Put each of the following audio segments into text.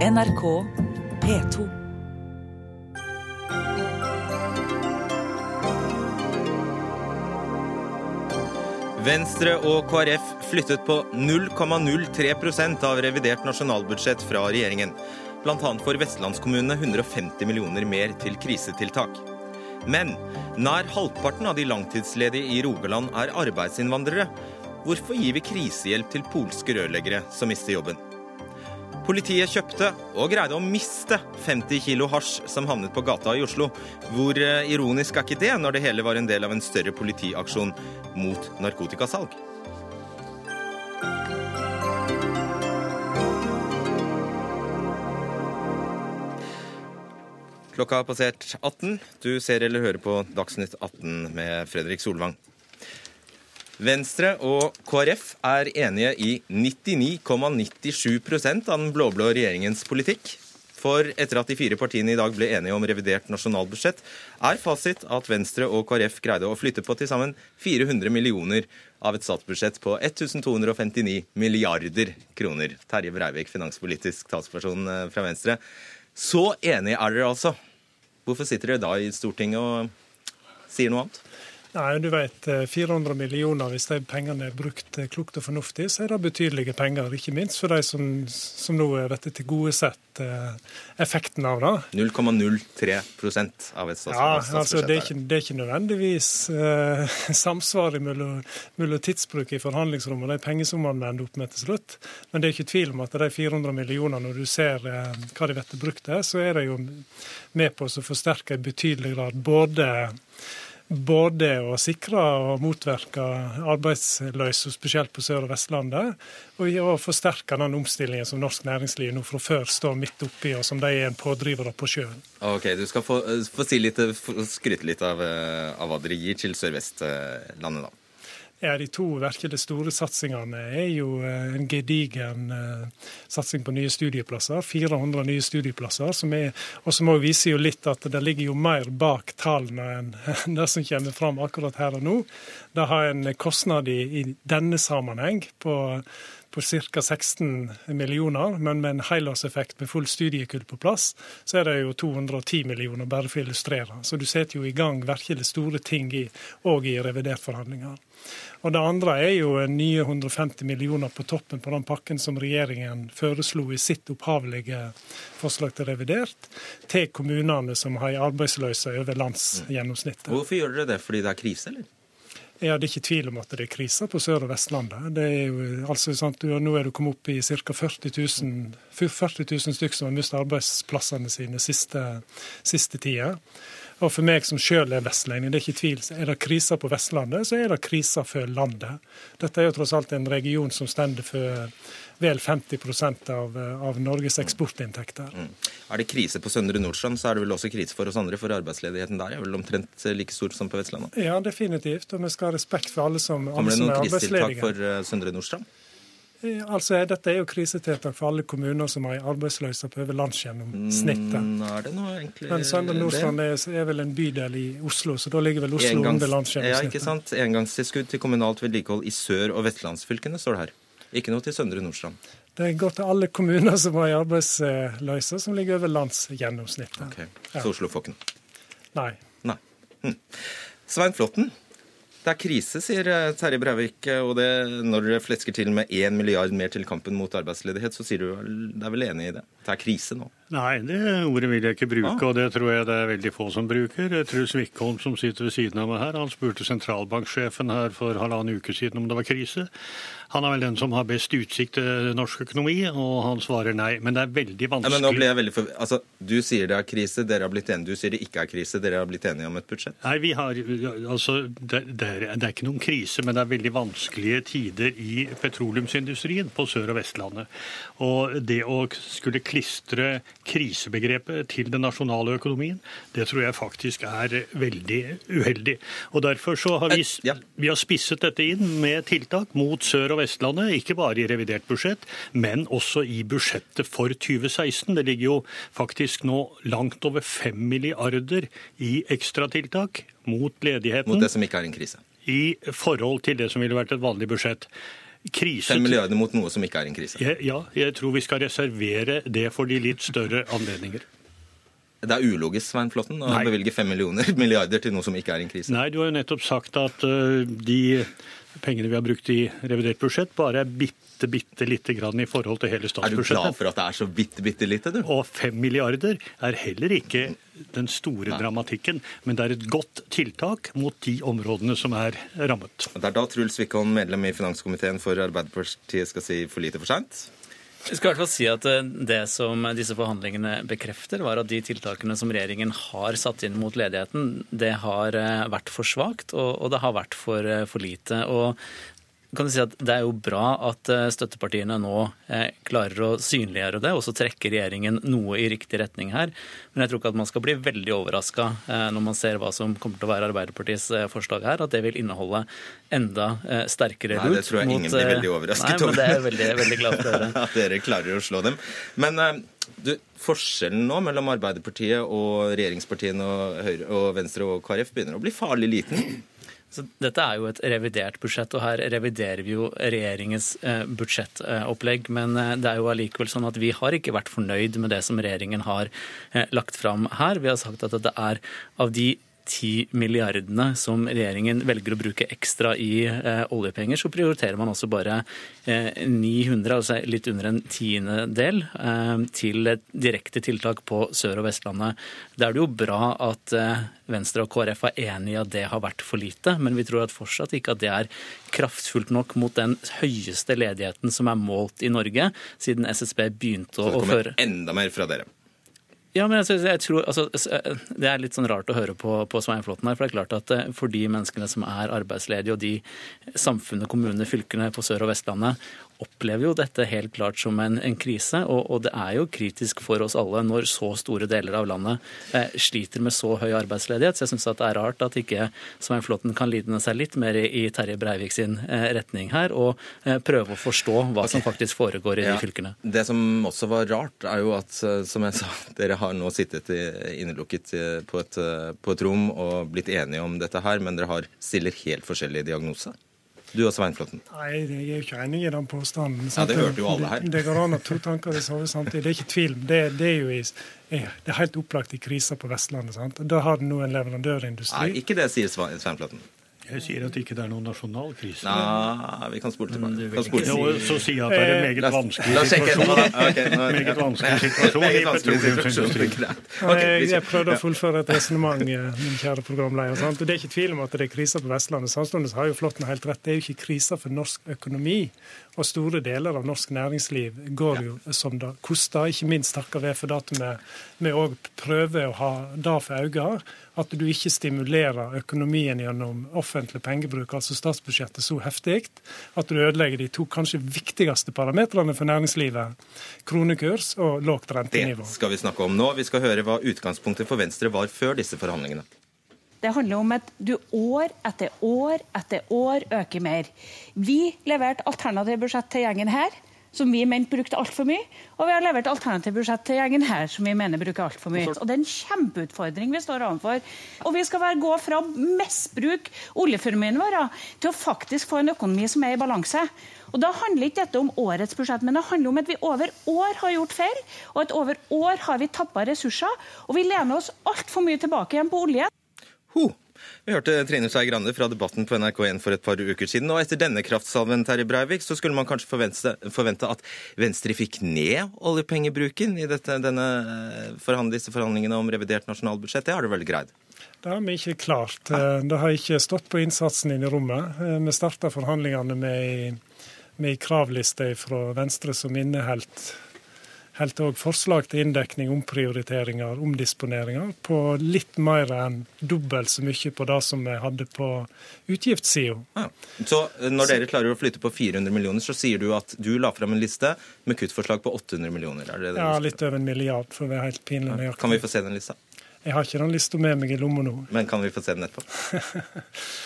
NRK P2. Venstre og KrF flyttet på 0,03% av revidert nasjonalbudsjett fra regjeringen. Bl.a. får vestlandskommunene 150 millioner mer til krisetiltak. Men nær halvparten av de langtidsledige i Rogaland er arbeidsinnvandrere. Hvorfor gir vi krisehjelp til polske rørleggere som mister jobben? Politiet kjøpte og greide å miste 50 kilo hasj som havnet på gata i Oslo. Hvor eh, ironisk er ikke det, når det hele var en del av en større politiaksjon mot narkotikasalg? Klokka har passert 18. Du ser eller hører på Dagsnytt 18 med Fredrik Solvang. Venstre og KrF er enige i 99,97 av den blå-blå regjeringens politikk. For etter at de fire partiene i dag ble enige om revidert nasjonalbudsjett, er fasit at Venstre og KrF greide å flytte på til sammen 400 millioner av et statsbudsjett på 1259 milliarder kroner. Terje Breivik, finanspolitisk talsperson eh, fra Venstre. Så enige er dere altså. Hvorfor sitter dere da i Stortinget og sier noe annet? Nei, du vet, 400 millioner, hvis de pengene er brukt klokt og fornuftig, så er det betydelige penger. Ikke minst for de som, som nå blir til gode sett eh, effekten av det. 0,03% av et statsbudsjett. Ja, altså det er ikke, det er ikke nødvendigvis uh, samsvar mellom, mellom tidsbruk i forhandlingsrommet og de pengesummene vi ender opp med til slutt. Men det er ikke tvil om at de 400 millionene, når du ser uh, hva de blir brukt til, så er det jo med på å forsterke i betydelig grad både både å sikre og motvirke arbeidsløse, spesielt på Sør- og Vestlandet, og å forsterke den omstillingen som norsk næringsliv nå fra før står midt oppi, og som de er en pådriver på sjøen. Ok, Du skal få, få si litt, skryte litt av, eh, av hva dere gir til Sør-Vestlandet, da. Ja, De to virkelig store satsingene er jo eh, en gedigen uh, satsing på nye studieplasser. 400 nye studieplasser. Som er, og som også viser jo litt at det ligger jo mer bak tallene enn det som kommer fram akkurat her og nå. Det har en kostnad i, i denne sammenheng på på ca. 16 millioner, men med en helårseffekt med full studiekull på plass, så er det jo 210 millioner, bare for å illustrere. Så du setter jo i gang virkelig store ting òg i, i revidertforhandlinger. Og Det andre er jo nye 150 millioner på toppen på den pakken som regjeringen foreslo i sitt opphavlige forslag til revidert, til kommunene som har arbeidsløse over landsgjennomsnittet. Hvorfor gjør dere det? Fordi det er krise, eller? Det er ikke tvil om at det er krise på Sør- og Vestlandet. Det er jo, altså, sant, nå er du kommet opp i ca. 40 000, 40 000 stykker som har mistet arbeidsplassene sine siste, siste tida. Og for meg som sjøl er vestlending, det er ikke tvil. Er det krise på Vestlandet, så er det krise for landet. Dette er jo tross alt en region som stender for vel 50 av, av Norges eksportinntekter. Mm. Er det krise på Søndre Nordstrand, så er det vel også krise for oss andre, for arbeidsledigheten der er vel omtrent like stor som på Vestlandet? Ja, definitivt. Og vi skal ha respekt for alle som, er arbeidsledige. Kommer det noen krisetiltak for uh, Søndre Nordstrand? Eh, altså, Dette er jo krisetiltak for alle kommuner som har arbeidsløse på over landsgjennomsnittet. Mm, er det noe egentlig Men Søndre Nordstrand er, er, vel en bydel i Oslo, så da ligger vel Oslo Engangs, under landsgjennomsnittet. Ja, ikke sant. Engangstilskudd til kommunalt vedlikehold i sør- og vestlandsfylkene, står det her. Ikke noe til Søndre Nordstrand. Det går til alle kommuner som har arbeidsløse, som ligger over landsgjennomsnittet. Okay. Så Oslo får ikke noe? Nei. Nei. Hm. Svein Flåtten, det er krise, sier eh, Terje Breivik. Og det, når dere flesker til med 1 milliard mer til kampen mot arbeidsledighet, så sier du det er vel enig i det? Det er krise nå? Nei, det ordet vil jeg ikke bruke, ah. og det tror jeg det er veldig få som bruker. Truls Wickholm som sitter ved siden av meg her, han spurte sentralbanksjefen her for halvannen uke siden om det var krise. Han er vel den som har best utsikt til norsk økonomi, og han svarer nei. Men det er veldig vanskelig. Ja, men nå ble jeg veldig for... Altså, Du sier det er krise, dere har blitt enige. Du sier det ikke er krise, dere har blitt enige om et budsjett? Nei, vi har, altså, det, det, er, det er ikke noen krise, men det er veldig vanskelige tider i petroleumsindustrien på Sør- og Vestlandet. Og det å skulle klistre krisebegrepet til den nasjonale økonomien, det tror jeg faktisk er veldig uheldig. Og Derfor så har vi, vi har spisset dette inn med tiltak mot Sør- og Vestlandet, ikke bare i revidert budsjett, men også i budsjettet for 2016. Det ligger jo faktisk nå langt over 5 milliarder i ekstratiltak mot ledigheten. Mot det som ikke er en krise? I forhold til det som ville vært et vanlig budsjett. Krise 5 milliarder mot noe som ikke er en krise. Ja, jeg tror vi skal reservere det for de litt større anledninger. Det er ulogisk Svein Flåtten, å Nei. bevilge 5 millioner, milliarder til noe som ikke er en krise. Nei, du har jo nettopp sagt at uh, de pengene vi har brukt i revidert budsjett, bare er bitte, bitte lite grann i forhold til hele statsbudsjettet. Er du glad for at det er så bitte, bitte lite, du? Og fem milliarder er heller ikke den store dramatikken, men det er et godt tiltak mot de områdene som er rammet. Det er da Truls Wickholm, medlem i finanskomiteen for Arbeiderpartiet, skal si for lite for seint. Jeg skal i hvert fall si at eh, Det som disse forhandlingene bekrefter, var at de tiltakene som regjeringen har satt inn mot ledigheten, det har eh, vært for svakt, og, og det har vært for, eh, for lite. Og kan du si at Det er jo bra at eh, støttepartiene nå eh, klarer å synliggjøre det, og så trekker regjeringen noe i riktig retning her. Men jeg tror ikke at man skal bli veldig overraska når man ser hva som kommer til å være Arbeiderpartiets eh, forslag her, at det vil inneholde enda sterkere sterkere Nei, det tror jeg ingen blir eh, veldig overrasket Nei, men det er veldig, veldig glad for høre. At dere klarer å slå dem. Men eh, du, forskjellen nå mellom Arbeiderpartiet og regjeringspartiene og, Høyre, og Venstre og KrF begynner å bli farlig liten. Så dette er jo et revidert budsjett, og her reviderer vi jo regjeringens eh, budsjettopplegg. Men eh, det er jo allikevel sånn at vi har ikke vært fornøyd med det som regjeringen har eh, lagt fram her. Vi har sagt at det er av de 10 milliardene som regjeringen velger å bruke ekstra i eh, oljepenger, så prioriterer man også bare eh, 900, altså litt under en tiendedel, eh, til et direkte tiltak på Sør- og Vestlandet. Da er det jo bra at eh, Venstre og KrF er enig i at det har vært for lite, men vi tror at fortsatt ikke at det er kraftfullt nok mot den høyeste ledigheten som er målt i Norge siden SSB begynte Så det kommer føre. enda mer fra dere. Ja, men jeg, jeg tror, altså, Det er litt sånn rart å høre på, på Svein Flåtten her. For det er klart at eh, for de menneskene som er arbeidsledige, og de samfunnet, kommunene, fylkene på Sør- og Vestlandet, opplever jo dette helt klart som en, en krise. Og, og det er jo kritisk for oss alle når så store deler av landet eh, sliter med så høy arbeidsledighet. Så jeg syns det er rart at ikke Svein Flåtten kan lide seg litt mer i, i Terje Breivik sin eh, retning her, og eh, prøve å forstå hva som faktisk foregår i Ja. de fylkene. Det som også var rart, er jo at, eh, som jeg sa, dere har nå sittet i- innelukket eh, på et, eh, på et rom og blitt enige om dette her, men dere har stiller helt forskjellige diagnose. Du og Svein Flåtten. Nei, jeg er jo ikke enig i den påstanden. Ja, det hørte jo alle her. Det, det går an å ha to tanker i hodet samtidig. Det er ikke tvil. Det, det er jo i, det er helt opplagt i krisa på Vestlandet. sant? Da har du nå en leverandørindustri. Nei, ikke det, sier Svein Svein Flåtten. Jeg sier at ikke det er noen nasjonal krise. Nei, vi kan spole tilbake. kan spole Ja, tilbake. så sier jeg at det er en meget La vanskelig situasjon. Okay, nå- Meget vanskelig situasjon i Meget petroleumsindustrien. Jeg, prøvde å fullføre et resonnement, eh, min kjære programleder. Sant? Det er ikke tvil om at det er kriser på Vestlandet. Samtidig har jo Flåtten helt rett. Det er jo ikke kriser for norsk økonomi. Og store deler av norsk næringsliv går jo som det koster, ikke minst takket være for at vi, vi òg prøver å ha det for øye. At du ikke stimulerer økonomien gjennom offentlig pengebruk, altså statsbudsjettet, så heftig at du ødelegger de to kanskje viktigste parametrene for næringslivet. Kronekurs og lågt rentenivå. Det skal vi snakke om nå. Vi skal høre hva utgangspunktet for Venstre var før disse forhandlingene. Det handler om at du år etter år etter år øker mer. Vi leverte alternativt budsjett til gjengen her, som vi mente brukte altfor mye. Og vi har levert alternativt budsjett til gjengen her, som vi mener bruker altfor mye. Og det er en kjempeutfordring vi står overfor. Og vi skal være, gå fra å misbruke oljeformuen vår til å faktisk få en økonomi som er i balanse. Og Da handler ikke dette om årets budsjett, men det handler om at vi over år har gjort feil, og at over år har vi tappa ressurser. Og vi lener oss altfor mye tilbake igjen på olje. Ho! Vi hørte Trine Skei Grande fra debatten på NRK1 for et par uker siden. Og etter denne kraftsalven Terje Breivik, så skulle man kanskje forvente, forvente at Venstre fikk ned oljepengebruken i dette, denne forhand, disse forhandlingene om revidert nasjonalbudsjett. Det har du vel greid? Det har vi ikke klart. Eh, Det har ikke stått på innsatsen inne i rommet. Eh, Vi starta forhandlingene med ei kravliste fra Venstre som inneholdt helt òg forslag til inndekning, omprioriteringer, omdisponeringer på litt mer enn dobbelt så mye på det som vi hadde på utgiftssida. Ja. Så eh, når dere klarer å flytte på 400 millioner, så sier du at du la fram en liste med kuttforslag på 800 millioner. Er det det Ja, litt over en milliard, for å være helt pinlig nøyaktig. Kan vi få se den lista? Jeg har ikke den lista med meg i lomma nå. Men kan vi få se den etterpå?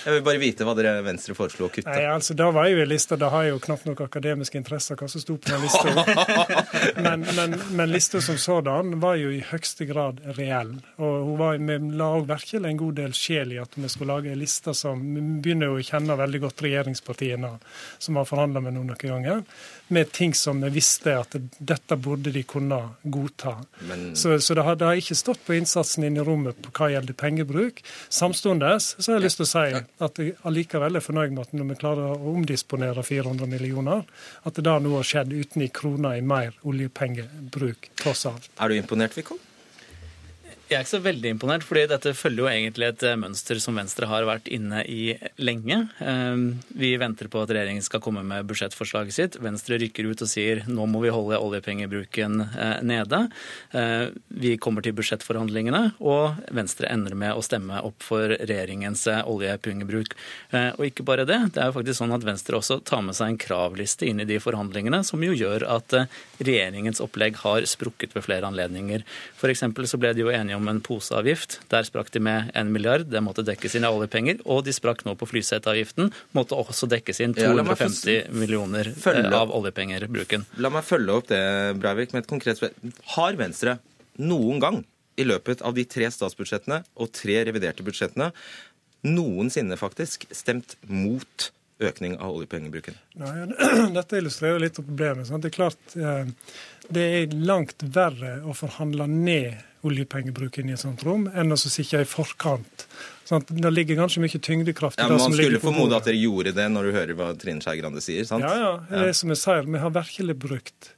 Jeg vil bare vite hva dere Venstre foreslo å kutte. Nei, altså, Da var jeg jo i lista, da har jeg jo knapt nok akademiske interesser hva som sto på den lista. men, men, men lista som sådan var jo i høyeste grad reell. Og hun var, vi la òg virkelig en god del sjel i at vi skulle lage en liste som Vi begynner jo å kjenne veldig godt regjeringspartiene som har forhandla med noen noen ganger med ting som vi visste at dette burde de kunne godta. Men... Så, så, det, har, det, har, ikke stått på innsatsen inne i rommet på hva gjelder pengebruk. Samtidig så har jeg lyst til å si at jeg allikevel er fornøyd med at når vi klarer å omdisponere 400 millioner, at det da nå har skjedd uten i kroner i mer oljepengebruk, tross alt. Er du imponert, Wickholm? Jeg er ikke så veldig imponert, fordi dette følger jo egentlig et eh, mønster som Venstre har vært inne i lenge. Ehm, vi venter på at regjeringen skal komme med budsjettforslaget sitt. Venstre rykker ut og sier nå må vi holde oljepengebruken eh, nede. Eh, vi kommer til budsjettforhandlingene, og Venstre ender med å stemme opp for regjeringens oljepengebruk. Og ikke bare det, det er jo faktisk sånn at Venstre også tar med seg en kravliste inn i de forhandlingene, som jo gjør at regjeringens opplegg har sprukket ved flere anledninger. For så ble de jo enige om om en poseavgift. Der sprakk de med en milliard, det måtte dekkes inn av oljepenger. Og de sprakk nå på flyseteavgiften, måtte også dekkes inn 250 ja, millioner følge. Eh, av oljepengerbruken. La meg følge opp det, Breivik, med et konkret spørsmål. Har Venstre noen gang i løpet av de tre statsbudsjettene og tre reviderte budsjettene noensinne faktisk stemt mot økning av oljepengebruken? Nei, dette illustrerer litt av problemet. Sant? Det er klart eh, det er langt verre å forhandle ned oljepengebruken i et sånt rom, enn å sitte i forkant. Sånn det ligger ganske mye tyngdekraft i ja, det som ligger på bordet. Man skulle formode at dere gjorde det når du hører hva Trine Skei Grande sier, sant? Ja, ja. Det er som jeg sier, vi har virkelig brukt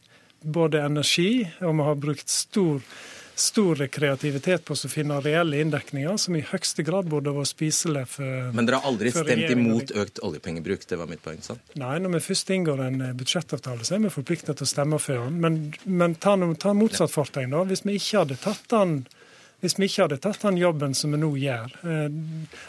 både energi, og vi har brukt stor stor kreativitet på å finne reelle inndekninger, som i høyeste grad burde vært spiselig for Men dere har aldri stemt imot økt oljepengebruk? Det var mitt poeng, sant? Nei, når vi først inngår en eh, budsjettavtale, så er vi forpliktet til å stemme for den. Men, men ta, ta motsatt fortegn, da. Hvis vi ikke hadde tatt den hvis vi ikke hadde tatt den jobben som vi nå gjør. Eh,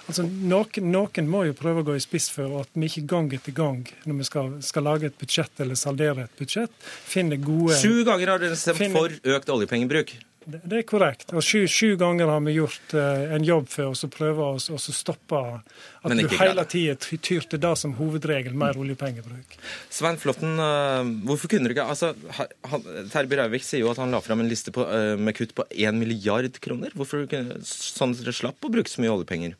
altså, noen, noen, må jo prøve å gå i spiss for at vi ikke gang etter gang, når vi skal, skal lage et budsjett eller saldere et budsjett, finner gode Sju ganger har dere stemt finner, for økt oljepengebruk. Det er korrekt. Og sju, sju ganger har vi gjort uh, en jobb for oss å prøve å stoppe at du hele tida tyr til det som hovedregel, mer oljepengebruk. Svein Flåtten, uh, hvorfor kunne du ikke altså, Terje Breivik sier jo at han la fram en liste på, uh, med kutt på 1 milliard kroner. Hvorfor kunne sånn at dere slapp å bruke så mye oljepenger?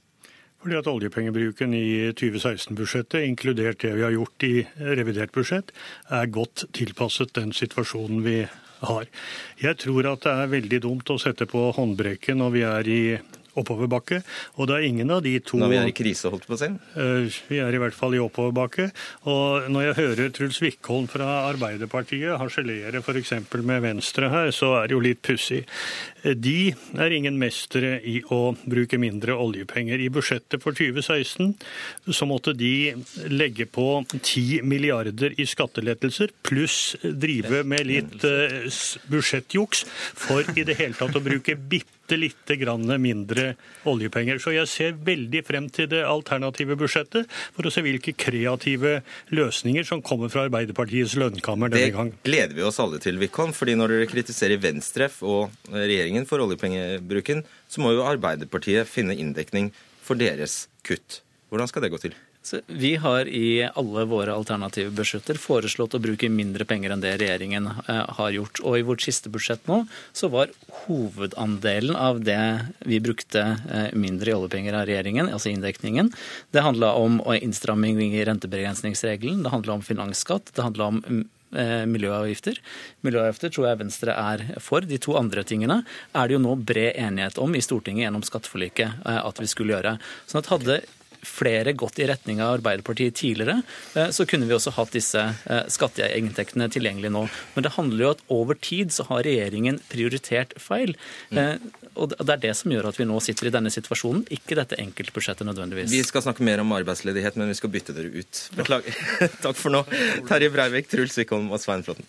Fordi at oljepengebruken i 2016-budsjettet, inkludert det vi har gjort i revidert budsjett, er godt tilpasset den situasjonen vi har. Jeg tror at det er veldig dumt å sette på håndbrekken når vi er i oppoverbakke. Og det er ingen av de to Når vi er i krise, holdt på å si? Uh, vi er i hvert fall i oppoverbakke. Og når jeg hører Truls Wickholm fra Arbeiderpartiet harselere f.eks. med Venstre her, så er det jo litt pussig. De er ingen mestere i å bruke mindre oljepenger. I budsjettet for 2016 så måtte de legge på 10 milliarder i skattelettelser, pluss drive med litt uh, budsjettjuks for i det hele tatt å bruke bitte bitte lite grann mindre oljepenger. Så jeg ser veldig frem til det alternative budsjettet for å se hvilke kreative løsninger som kommer fra Arbeiderpartiets lønnkammer denne gang. Det gleder vi oss alle til, Wickholm. fordi når dere kritiserer Venstre og regjeringen for oljepengebruken, så må jo Arbeiderpartiet finne inndekning for deres kutt. Hvordan skal det gå til? Vi har i alle våre alternative budsjetter foreslått å bruke mindre penger enn det regjeringen eh, har gjort. Og i vårt siste budsjett nå så var hovedandelen av det vi brukte eh, mindre i oljepenger av regjeringen, altså inndekningen, det handla om innstramming i rentebegrensningsregelen, det handla om finansskatt, det handla om eh, miljøavgifter. Miljøavgifter tror jeg Venstre er for. De to andre tingene er det jo nå bred enighet om i Stortinget gjennom skatteforliket at vi skulle gjøre. Sånn at hadde flere gått i retning av Arbeiderpartiet tidligere, eh, så kunne vi også hatt disse eh, skatteinntektene tilgjengelig nå. Men det handler jo at over tid så har regjeringen prioritert feil. Mm. Og det er det som gjør at vi nå sitter i denne situasjonen, ikke dette enkeltbudsjettet nødvendigvis. Vi skal snakke mer om arbeidsledighet, men vi skal bytte dere ut. Beklager. Takk for nå. Terje Breivik, Truls Wickholm og Svein Flåtten.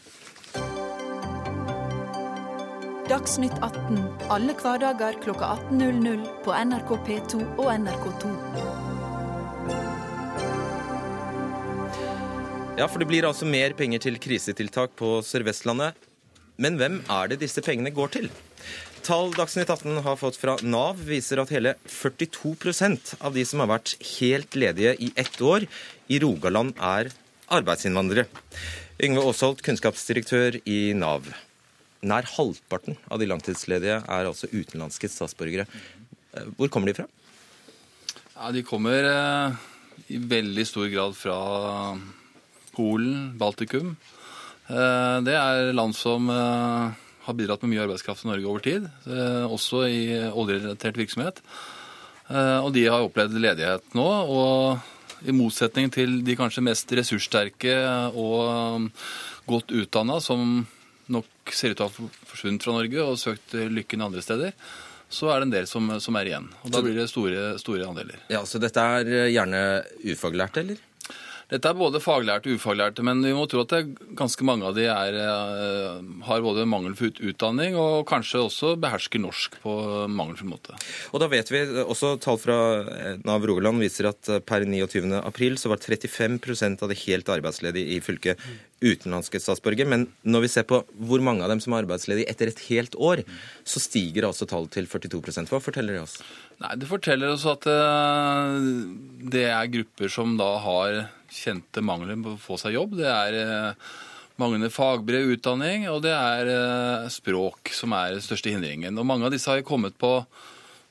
Dagsnytt 18 alle hverdager kl 18.00 på NRK P2 og NRK2. Ja, for det blir altså mer penger til krisetiltak på Sør-Vestlandet. Men hvem er det disse pengene går til? Tall Dagsnytt 18 har fått fra Nav, viser at hele 42% av de som har vært helt ledige i ett år i Rogaland, er arbeidsinnvandrere. Yngve Aasholt, kunnskapsdirektør i Nav. Nær halvparten av de langtidsledige er altså utenlandske statsborgere. Hvor kommer de fra? Ja, De kommer eh, i veldig stor grad fra Polen, Baltikum. Eh, det er land som eh, har bidratt med mye arbeidskraft i Norge over tid, eh, også i oljerelatert virksomhet. Og de har opplevd ledighet nå. og i motsetning til de kanskje mest ressurssterke og godt utdanna, som nok ser ut til å ha forsvunnet fra Norge og søkt lykken andre steder, så er det en del som, som er igjen. Og Da blir det store, store andeler. Ja, Så dette er gjerne ufaglærte, eller? Dette er både faglærte og ufaglærte, men vi må tro at ganske mange av de er, eh, har både mangelfull utdanning og kanskje også behersker norsk på mangelfull måte. Og da vet vi, også Tall fra eh, Nav Rogaland viser at eh, per 29. april så var 35% av de helt arbeidsledige i fylket utenlandske statsborgere. Men når vi ser på hvor mange av dem som er arbeidsledige etter et helt år, så stiger altså tallet til 42% Hva forteller det oss? Nei, Det forteller oss at det er grupper som da har kjente mangler på å få seg jobb. Det er eh, manglende fagbrev, utdanning, og det er eh, språk som er den største hindringen. Og mange av disse har kommet på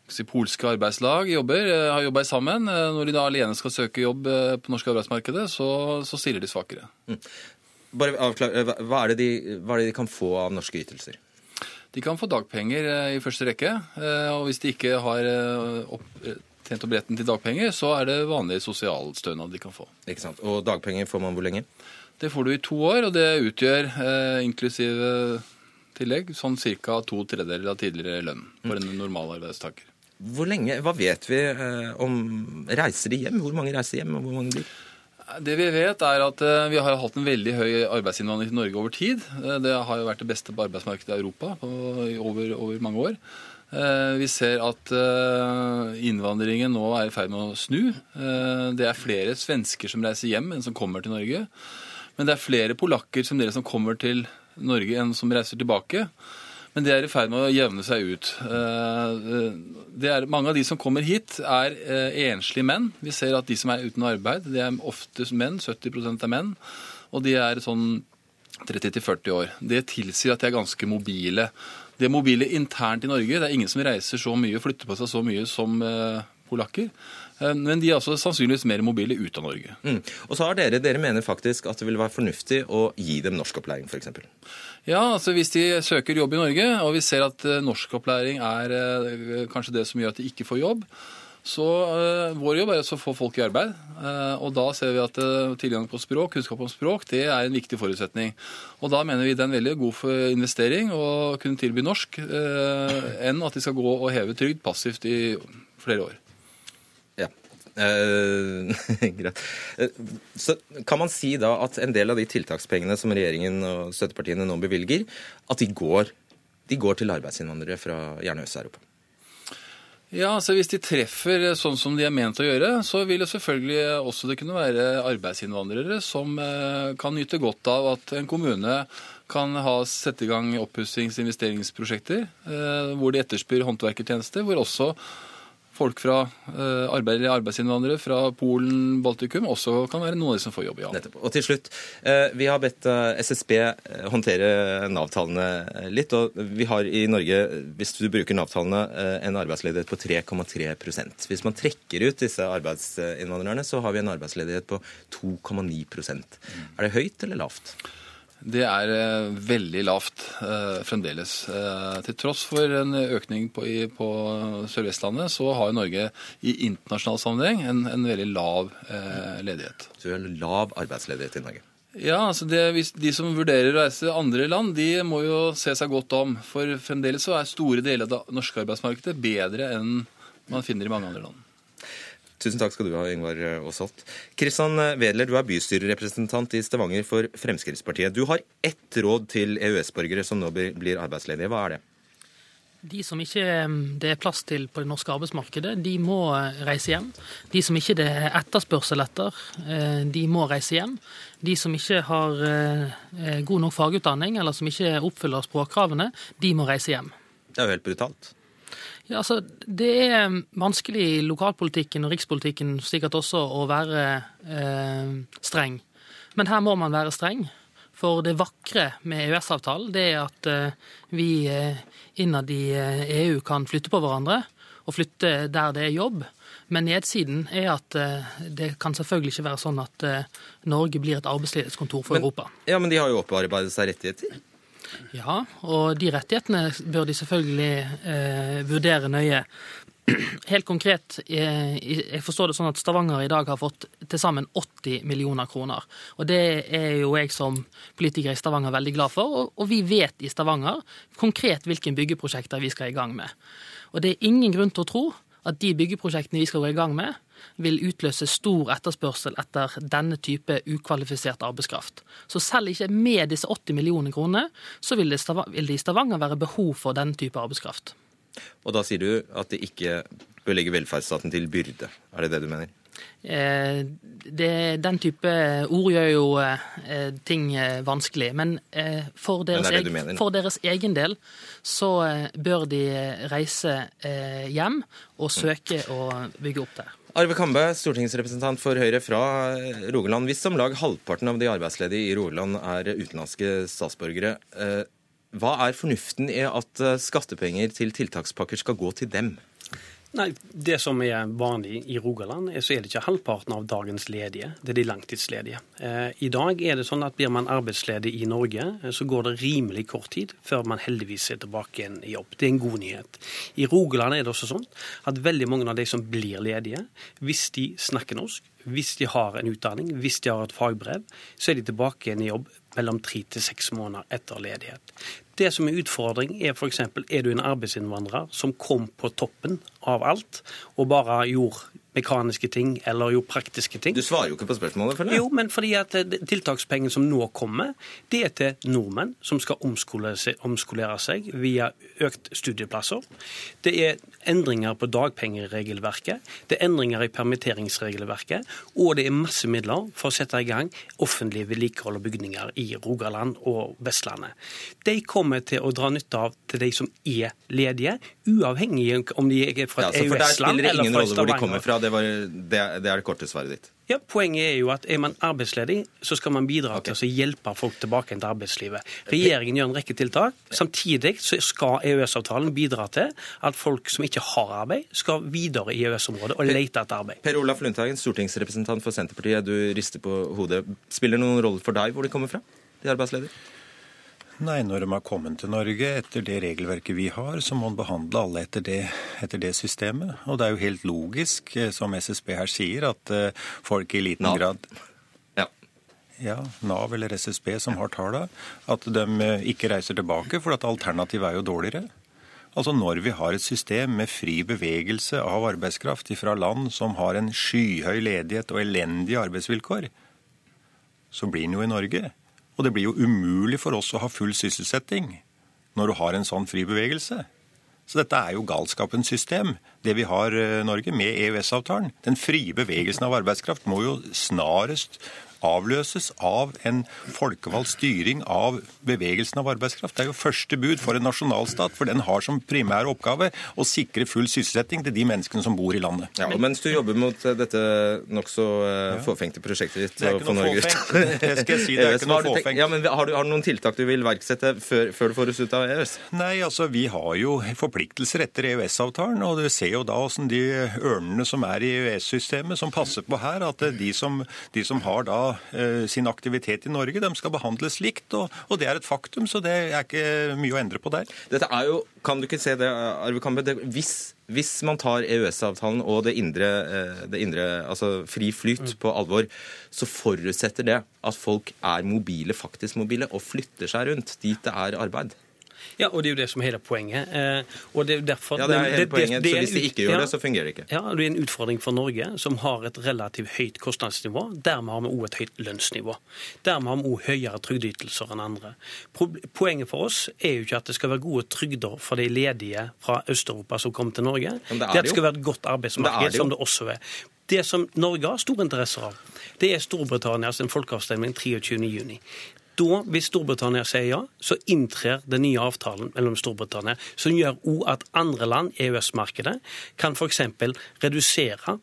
si, polske arbeidslag, jobber, eh, har jobba sammen. Når de da alene skal søke jobb på norske arbeidsmarkedet, så, så stiller de svakere. Mm. Bare avklare, hva hva er det de kan få av norske ytelser? De kan få dagpenger i første rekke. Og hvis de ikke har tjent opp retten til dagpenger, så er det vanlig sosialstønad de kan få. Ikke sant. Og dagpenger får man hvor lenge? Det får du i to år, og det utgjør inklusiv inklusive tillegg sånn ca. to tredjedeler av tidligere lønn for en normal arbeidstaker. Hvor lenge, Hva vet vi eh, om Reiser de hjem? Hvor mange reiser hjem, og hvor mange blir? Det vi vet, er at eh, vi har hatt en veldig høy arbeidsinnvandring til Norge over tid. Eh, det har jo vært det beste på arbeidsmarkedet i Europa på, over, over mange år. Eh, vi ser at innvandringen nå er i ferd med å snu. Det er flere svensker som reiser hjem enn som kommer til Norge. Men det er flere polakker som dere som kommer til Norge enn som reiser tilbake. Men det er i ferd med å jevne seg ut. Er, mange av de som kommer hit, er enslige menn. Vi ser at de som er uten arbeid, det er oftest menn. 70% er menn. Og de er sånn 30-40 år. Det tilsier at de er ganske mobile. De er mobile internt i Norge. Det er ingen som reiser så mye og flytter på seg så mye som eh, polakker. Eh, men de er altså sannsynligvis mer mobile ut av Norge. Mm. Og så har dere, dere mener faktisk at det vil være fornuftig å gi dem norskopplæring, f.eks.? Ja, altså hvis de søker jobb i Norge, og vi ser at eh, norskopplæring er kanskje det som gjør at de ikke får jobb, så uh, Vår jobb er å få folk i arbeid. Uh, og Da ser vi at uh, tilgang på språk, kunnskap om språk det er en viktig forutsetning. Og Da mener vi det er en veldig god investering å kunne tilby norsk, enn at de skal gå og heve trygd passivt i flere år. Ja, greit. Så Kan man si da at en del av de tiltakspengene som regjeringen og støttepartiene nå bevilger, at de går, de går til arbeidsinnvandrere fra gjerne Øst-Europa? Ja, altså Hvis de treffer sånn som de er ment å gjøre, så vil det selvfølgelig også det kunne være arbeidsinnvandrere som eh, kan nyte godt av at en kommune kan ha, sette i gang oppussings- og investeringsprosjekter eh, hvor de etterspør håndverkertjenester, hvor også folk fra eh, arbeid, arbeidsinnvandrere fra Polen, Baltikum også kan være noen av de som får jobb. ja. Nettopp. Og til slutt, eh, vi har bedt eh, SSB håndtere Nav-tallene litt. og Vi har i Norge, hvis du bruker Nav-tallene, en arbeidsledighet på 3,3% Hvis man trekker ut disse arbeidsinnvandrerne, så har vi en arbeidsledighet på 2,9% Er det høyt eller lavt? Det er eh, veldig lavt eh, fremdeles. Eh, til tross for en økning på, i, på Sør-Vestlandet, så har Norge i internasjonal sammenheng en, en veldig lav eh, ledighet. Så vi har lav arbeidsledighet i Norge? Ja, altså det, De som vurderer å reise andre land, de må jo se seg godt om. For fremdeles så er store deler av det norske arbeidsmarkedet bedre enn man finner i mange andre land. Tusen takk skal du ha, Yngvar Aasholt. Kristian Wedler, du er bystyrerepresentant i Stavanger for Fremskrittspartiet. Du har ett råd til EØS-borgere som nå blir arbeidsledige. Hva er det? De som ikke det er plass til på det norske arbeidsmarkedet, de må reise hjem. De som ikke det er etterspørsel etter, eh, de må reise hjem. De som ikke har eh, god nok fagutdanning, eller som ikke oppfyller språkkravene, de må reise hjem. Det er jo helt brutalt. Ja, altså, Det er vanskelig i lokalpolitikken og rikspolitikken sikkert også å være eh, streng. Men her må man være streng. For det vakre med EØS-avtalen det er at eh, vi eh, innad i EU kan flytte på hverandre, og flytte der det er jobb. Men nedsiden er at det kan selvfølgelig ikke være sånn at Norge blir et arbeidsledighetskontor for men, Europa. Ja, Men de har jo opparbeidet seg rettigheter? Ja, og de rettighetene bør de selvfølgelig eh, vurdere nøye. Helt konkret, eh, jeg forstår det sånn at Stavanger i dag har fått til sammen 80 millioner kroner. Og det er jo jeg som politiker i Stavanger veldig glad for. Og vi vet i Stavanger konkret hvilke byggeprosjekter vi skal i gang med. Og det er ingen grunn til å tro at de byggeprosjektene vi skal gå i gang med, vil utløse stor etterspørsel etter denne type ukvalifisert arbeidskraft. Så selv ikke med disse 80 millioner kroner, så vil det, i Stavanger være behov for denne type arbeidskraft. Og da sier du at det ikke bør legge velferdsstaten til byrde. Er det det du mener? Eh, det, den type ord gjør jo eh, ting eh, vanskelig. Men for deres, Men egen, for deres, egen del så bør de reise hjem og søke å bygge opp der. Arve Kambe, stortingsrepresentant for Høyre fra Rogaland. Hvis om lag halvparten av de arbeidsledige i Rogaland er utenlandske statsborgere, hva er fornuften i at skattepenger til tiltakspakker skal gå til dem? Nei, Det som er vanlig i Rogaland, så er det ikke halvparten av dagens ledige. Det er de langtidsledige. Eh, I dag er det sånn at blir man arbeidsledig i Norge, eh, så går det rimelig kort tid før man heldigvis er tilbake igjen i jobb. Det er en god nyhet. I Rogaland er det også sånn at veldig mange av de som blir ledige, hvis de snakker norsk, hvis de har en utdanning, hvis de har et fagbrev, så er de tilbake igjen i jobb mellom tre til seks måneder etter ledighet. Det som er utfordring, er f.eks. er du en arbeidsinnvandrer som kom på toppen av alt og bare gjorde mekaniske ting eller jo praktiske ting. Du svarer jo ikke på spørsmålet, føler jeg. Jo, men fordi at eh, tiltakspengene som nå kommer, det er til nordmenn som skal omskolere seg, omskolere seg via økt studieplasser. Det er endringer på dagpengeregelverket, det er endringer i permitteringsregelverket, og det er masse midler for å sette i gang offentlige vedlikehold og bygninger i Rogaland og Vestlandet. De kommer til å dra nytte av til de som er ledige, uavhengig om de er fra ja, EØS-land eller fra Stavanger. Det, var, det, det er det korte svaret ditt. Ja, Poenget er jo at er man arbeidsledig, så skal man bidra okay. til å hjelpe folk tilbake til arbeidslivet. Regjeringen gjør en rekke tiltak. Samtidig så skal EØS-avtalen bidra til at folk som ikke har arbeid, skal videre i EØS-området og lete etter arbeid. Per Olaf Lundteigen, stortingsrepresentant for Senterpartiet, du rister på hodet. Spiller det noen rolle for deg hvor de kommer fra, de arbeidsledige? Nei, når de har kommet til Norge etter det regelverket vi har, så må en behandle alle etter det, etter det systemet. Og det er jo helt logisk, eh, som SSB her sier, at eh, folk i liten Nav. grad ja. ja, Nav eller SSB som har tallene, at de eh, ikke reiser tilbake, for at alternativet er jo dårligere. Altså Når vi har et system med fri bevegelse av arbeidskraft fra land som har en skyhøy ledighet og elendige arbeidsvilkår, så blir den jo i Norge. Og det blir jo umulig for oss å ha full sysselsetting når du har en sånn fri bevegelse. Så dette er jo galskapens system, det vi har eh, Norge, med EØS-avtalen. Den frie bevegelsen av arbeidskraft må jo snarest avløses av en folkevalgt styring av bevegelsen av arbeidskraft. Det er jo første bud for en nasjonalstat, for den har som primær oppgave å sikre full sysselsetting til de menneskene som bor i landet. Ja, og Mens du jobber mot eh, dette nokså uh, fåfengte prosjektet ditt Det ikke noe fåfengt. Det skal jeg si, det er ikke noe fåfengt. Ja, men har du, har du, noen tiltak du vil iverksette før, før du får oss ut av EØS? Nei, altså vi har jo forpliktelser etter EØS-avtalen, og du ser jo da hvordan de ørnene som er i EØS-systemet, som passer på her, at de som, de som har da Eh, sin aktivitet i Norge. De skal behandles likt, og, og, det er et faktum, så det er ikke mye å endre på der. Dette er jo, Kan du ikke se det, Arve Kambe, det, hvis, hvis, man tar EØS-avtalen og det indre, eh, det indre, altså fri flyt mm. på alvor, så forutsetter det at folk er mobile, faktisk mobile, og flytter seg rundt dit det er arbeid. Ja, og det er jo det som er hele poenget. Eh, og det er derfor, ja, det er hele poenget. Det, det, så hvis de ikke gjør ja, det, så fungerer det ikke. Ja, det er en utfordring for Norge, som har et relativt høyt kostnadsnivå. Dermed har vi òg et høyt lønnsnivå. Dermed har vi òg høyere trygdeytelser enn andre. Poenget for oss er jo ikke at det skal være gode trygder for de ledige fra Øst-Europa som kommer til Norge. Det, det, at det skal være et godt arbeidsmarked, det som det også er. Det som Norge har store interesser av, det er Storbritannias folkeavstemning 23.6. Da, hvis Storbritannia sier ja, så inntrer den nye avtalen mellom Storbritannia, som gjør òg at andre land EØS-markedet kan f.eks. redusere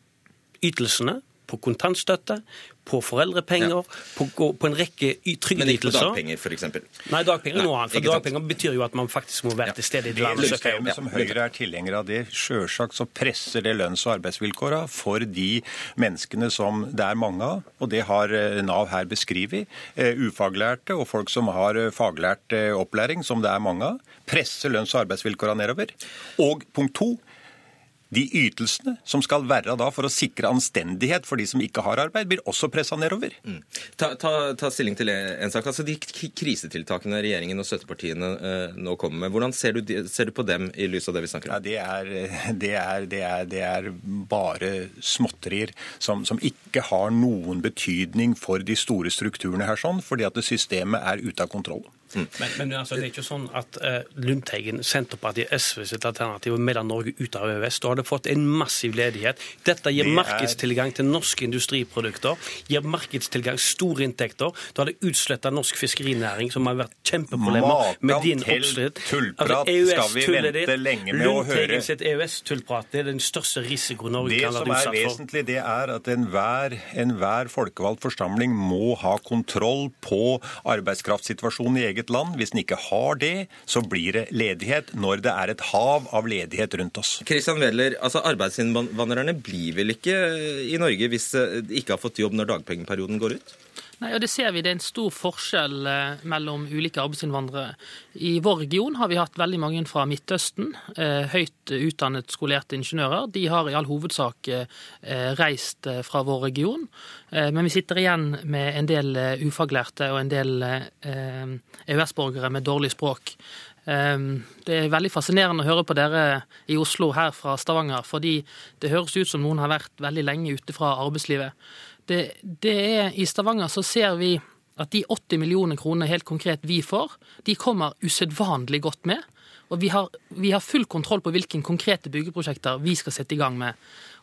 ytelsene på kontantstøtte, på foreldrepenger, ja. på, på, en rekke trygdeytelser. Men ikke på dagpenger, f.eks.? Nei, dagpenger er noe annet. For dagpenger betyr jo at man faktisk må være til stede i landet. Det systemet som Høyre er tilhenger av det, sjølsagt så presser det lønns- og arbeidsvilkåra for de menneskene som det er mange av, og det har eh, Nav her beskrevet. Uh, ufaglærte og folk som har uh, faglært opplæring, som det er mange av, presser lønns- og arbeidsvilkåra nedover. Og punkt to, de ytelsene som skal være da for å sikre anstendighet for de som ikke har arbeid, blir også pressa nedover. Mm. Ta, ta, ta, stilling til en sak. Altså De krisetiltakene regjeringen og støttepartiene eh, nå kommer med, hvordan ser du, ser du, på dem i lys av det vi snakker om? Ja, det, er, det, er, det, er, det, er, bare småtterier som, som, ikke har noen betydning for de store strukturene her, sånn, fordi at systemet er ute av kontroll. Mm. Men, men altså, det er ikke sånn at uh, Lundteigen, Senterpartiet, SV sitt alternativ melder Norge ut av EØS. Da har det fått en massiv ledighet. Dette gir det markedstilgang til norske industriprodukter, gir markedstilgang, store inntekter. Da har det utsletta norsk fiskerinæring, som har vært kjempeproblemer med din. Tullprat altså, å høre. Lundteigen sitt EØS-tullprat det er den største risikoen Norge det kan være utsatt for. Det som er vesentlig, det er at enhver, enhver folkevalgt forsamling må ha kontroll på arbeidskraftsituasjonen i eget eget land. Hvis den ikke har det, så blir det ledighet når det er et hav av ledighet rundt oss. Kristian Wedler, altså Arbeidsinnvandrerne blir vel ikke i Norge hvis de ikke har fått jobb når dagpengeperioden går ut? Nei, og Det ser vi, det er en stor forskjell eh, mellom ulike arbeidsinnvandrere. I vår region har vi hatt veldig mange fra Midtøsten. Eh, høyt utdannet, skolerte ingeniører. De har i all hovedsak eh, reist fra vår region. Men vi sitter igjen med en del ufaglærte og en del EØS-borgere med dårlig språk. Det er veldig fascinerende å høre på dere i Oslo her fra Stavanger, fordi det høres ut som noen har vært veldig lenge ute fra arbeidslivet det, det er, I Stavanger så ser vi at de 80 millioner kroner helt konkret vi får, de kommer usedvanlig godt med. Og vi har, vi har, full kontroll på hvilke konkrete byggeprosjekter vi skal sette i gang med.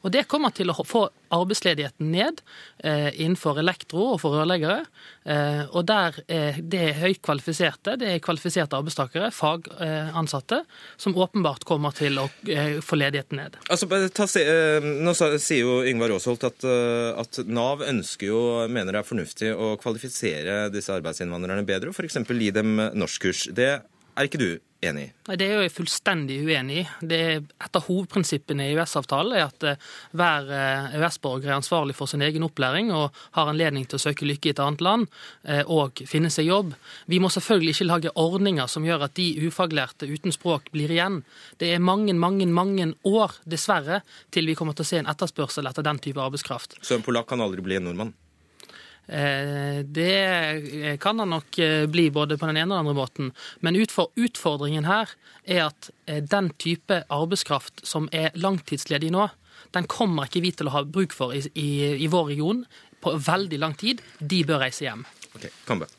Og Det kommer til å få arbeidsledigheten ned eh, innenfor elektro og for rørleggere. Eh, og der er det høyt kvalifiserte, det er kvalifiserte arbeidstakere, fagansatte, som åpenbart kommer til å eh, få ledigheten ned. Altså, ta, eh, nå sier jo Yngvar Aasholt at, eh, at, Nav ønsker jo, mener det er fornuftig å kvalifisere disse arbeidsinnvandrerne bedre, og f.eks. gi dem norskkurs. Det er ikke du enig i? Nei, Det er jeg fullstendig uenig i. Et av hovedprinsippene i EØS-avtalen er at eh, hver eh, EØS-borger er ansvarlig for sin egen opplæring og har anledning til å søke lykke i et annet land eh, og finne seg jobb. Vi må selvfølgelig ikke lage ordninger som gjør at de ufaglærte uten språk blir igjen. Det er mange, mange, mange år, dessverre, til vi kommer til å se en etterspørsel etter den type arbeidskraft. Så en polakk kan aldri bli en nordmann? Eh, det kan han nok eh, bli både på den ene og den andre måten. Men utfordringen her er at eh, den type arbeidskraft som er langtidsledig nå, den kommer ikke vi til å ha bruk for i, i, i vår region på veldig lang tid. De bør reise hjem. Ok, Kambe.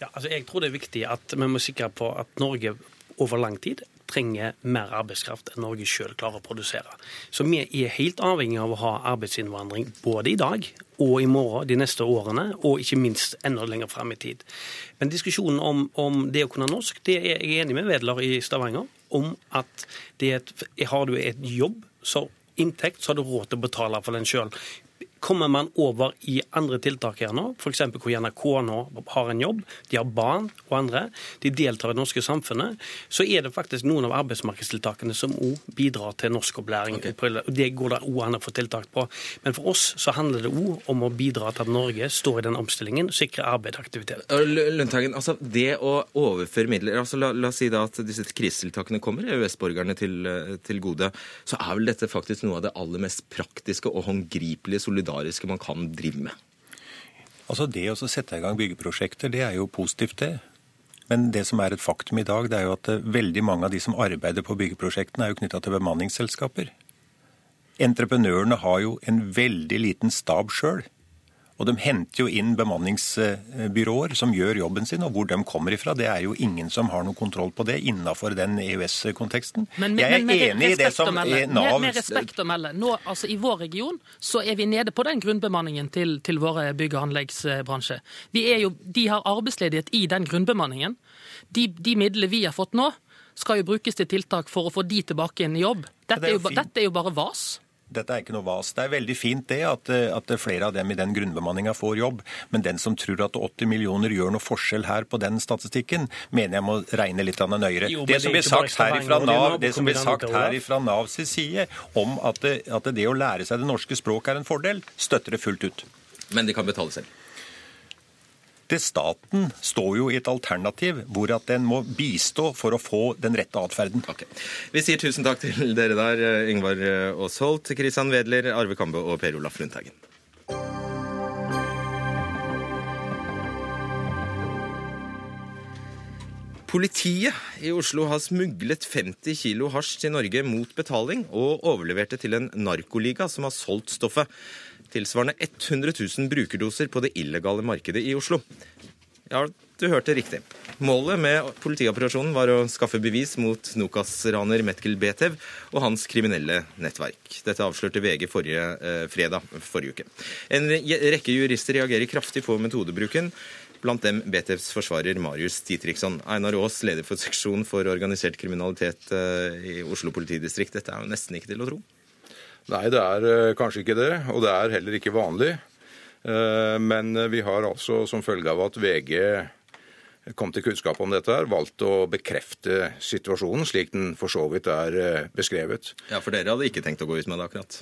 Ja, altså jeg tror det er viktig at vi må sikre på at Norge over lang tid trenger mer arbeidskraft enn Norge sjøl klarer å produsere. Så vi er helt avhengig av å ha arbeidsinnvandring både i dag og i morgen, de neste årene, og ikke minst enda lenger fram i tid. Men diskusjonen om, om, det å kunne norsk, det er jeg enig med Wedler i Stavanger om at et, har du et jobb, så inntekt, så har du råd til å betale for den sjøl. Kommer man over i andre tiltak her nå, f.eks. hvor NRK nå har en jobb, de har barn og andre, de deltar i det norske samfunnet, så er det faktisk noen av arbeidsmarkedstiltakene som òg bidrar til norskopplæring. Okay. Det går det òg an å få tiltak på. Men for oss så handler det òg om å bidra til at Norge står i den omstillingen og sikrer arbeid og aktivitet. Lundtagen, altså det å overføre midler altså la, la, oss si da at disse krisetiltakene kommer EØS-borgerne til, til gode, så er vel dette faktisk noe av det aller mest praktiske og håndgripelige solidariske solidariske man kan drive med? Altså Det å sette i gang byggeprosjekter, det er jo positivt, det. Men det som er et faktum i dag, det er jo at eh, veldig mange av de som arbeider på byggeprosjektene, er jo knytta til bemanningsselskaper. Entreprenørene har jo en veldig liten stab sjøl. Og de henter jo inn bemanningsbyråer som gjør jobben sin, og hvor de kommer ifra. Det er jo ingen som har noe kontroll på det innenfor den EØS-konteksten. Jeg er enig i det som Nav Med, respekt å melde. Nå, altså, I vår region så er vi nede på den grunnbemanningen til, til våre bygg- og anleggsbransje. Vi er jo, de har arbeidsledighet i den grunnbemanningen. De, de midlene vi har fått nå, skal jo brukes til tiltak for å få de tilbake inn i jobb. Dette er jo, dette er jo bare vas. Dette er ikke noe vas. Det er veldig fint det at, at flere av dem i den grunnbemanninga får jobb, men den som tror at 80 millioner gjør noe forskjell her på den statistikken, mener jeg må regne litt nøyere. Jo, det, som blir sagt her ifra Nav, det som blir sagt her ifra Navs side om at det, at det å lære seg det norske språket er en fordel, støtter det fullt ut. Men de kan betale selv? Det staten står jo i et alternativ hvor at den må bistå for å få den rette atferden. Okay. Vi sier tusen takk til dere der, Yngvar Aasholt, Kristian Wedler, Arve Kambe og Per Olaf Lundteigen. Politiet i Oslo har smuglet 50 kilo hasj til Norge mot betaling, og overlevert det til en narkoliga som har solgt stoffet. Tilsvarende 100 000 brukerdoser på det illegale markedet i Oslo. Ja, du hørte riktig. Målet med politioperasjonen var å skaffe bevis mot Nokas-raner Metkel Betev og hans kriminelle nettverk. Dette avslørte VG forrige eh, fredag forrige uke. En rekke jurister reagerer kraftig på metodebruken. Blant dem Betevs forsvarer Marius Ditriksson. Einar Aas, leder for seksjon for organisert kriminalitet eh, i Oslo politidistrikt. Dette er jo nesten ikke til å tro? Nei, det er eh, kanskje ikke det. Og det er heller ikke vanlig. Eh, men vi har altså som følge av at VG kom til kunnskap om dette, her, valgt å bekrefte situasjonen slik den for så vidt er beskrevet. Ja, For dere hadde ikke tenkt å gå ut med det akkurat?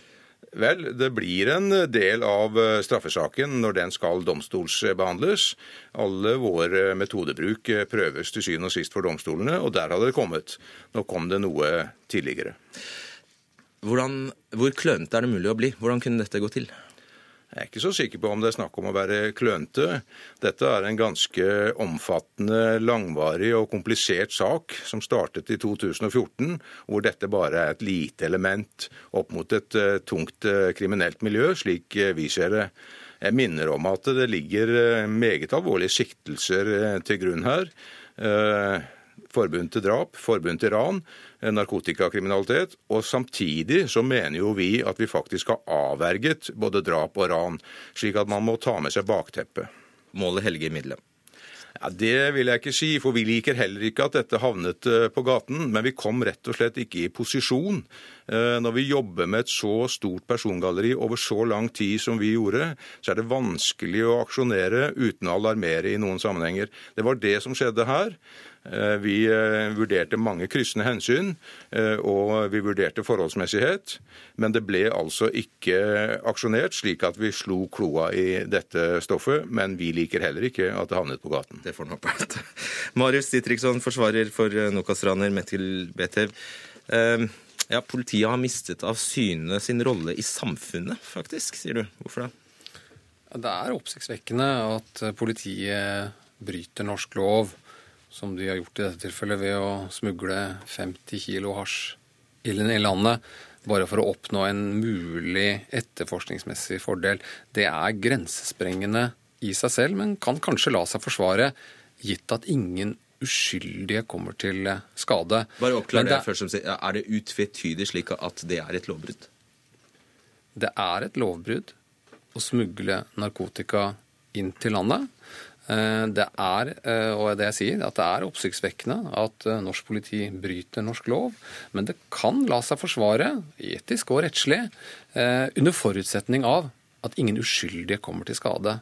Vel, det blir en del av straffesaken når den skal domstolsbehandles. Alle vår metodebruk prøves til syvende og sist for domstolene, og der hadde det kommet. Nå kom det noe tidligere. Hvordan, hvor klønete er det mulig å bli? Hvordan kunne dette gå til? Jeg er ikke så sikker på om det er snakk om å være klønete. Dette er en ganske omfattende, langvarig og komplisert sak som startet i 2014, hvor dette bare er et lite element opp mot et uh, tungt uh, kriminelt miljø, slik uh, vi ser det. Jeg minner om at det ligger meget alvorlige siktelser til grunn her. Forbund til drap, forbund til ran, narkotikakriminalitet. Og samtidig så mener jo vi at vi faktisk har avverget både drap og ran, slik at man må ta med seg bakteppet. Målet helger middelet. Ja, Det vil jeg ikke si, for vi liker heller ikke at dette havnet på gaten. Men vi kom rett og slett ikke i posisjon. Når vi jobber med et så stort persongalleri over så lang tid som vi gjorde, så er det vanskelig å aksjonere uten å alarmere i noen sammenhenger. Det var det som skjedde her. Vi vurderte mange kryssende hensyn, og vi vurderte forholdsmessighet. Men det ble altså ikke aksjonert slik at vi slo kloa i dette stoffet. Men vi liker heller ikke at det havnet på gaten. Det får en håpe. Marius Ditriksson, forsvarer for Nokas-raner Metil Betev. Ja, Politiet har mistet av syne sin rolle i samfunnet, faktisk, sier du. Hvorfor det? Det er oppsiktsvekkende at politiet bryter norsk lov som de har gjort i dette tilfellet, ved å smugle 50 kilo hasj inn i landet bare for å oppnå en mulig etterforskningsmessig fordel. Det er grensesprengende i seg selv, men kan kanskje la seg forsvare, gitt at ingen uskyldige kommer til skade. Bare oppklar det, det først som sier, Er det utvetydig slik at det er et lovbrudd? Det er et lovbrudd å smugle narkotika inn til landet. Det er, og det jeg sier, at det er oppsiktsvekkende at norsk politi bryter norsk lov, men det kan la seg forsvare, etisk og rettslig, under forutsetning av at ingen uskyldige kommer til skade.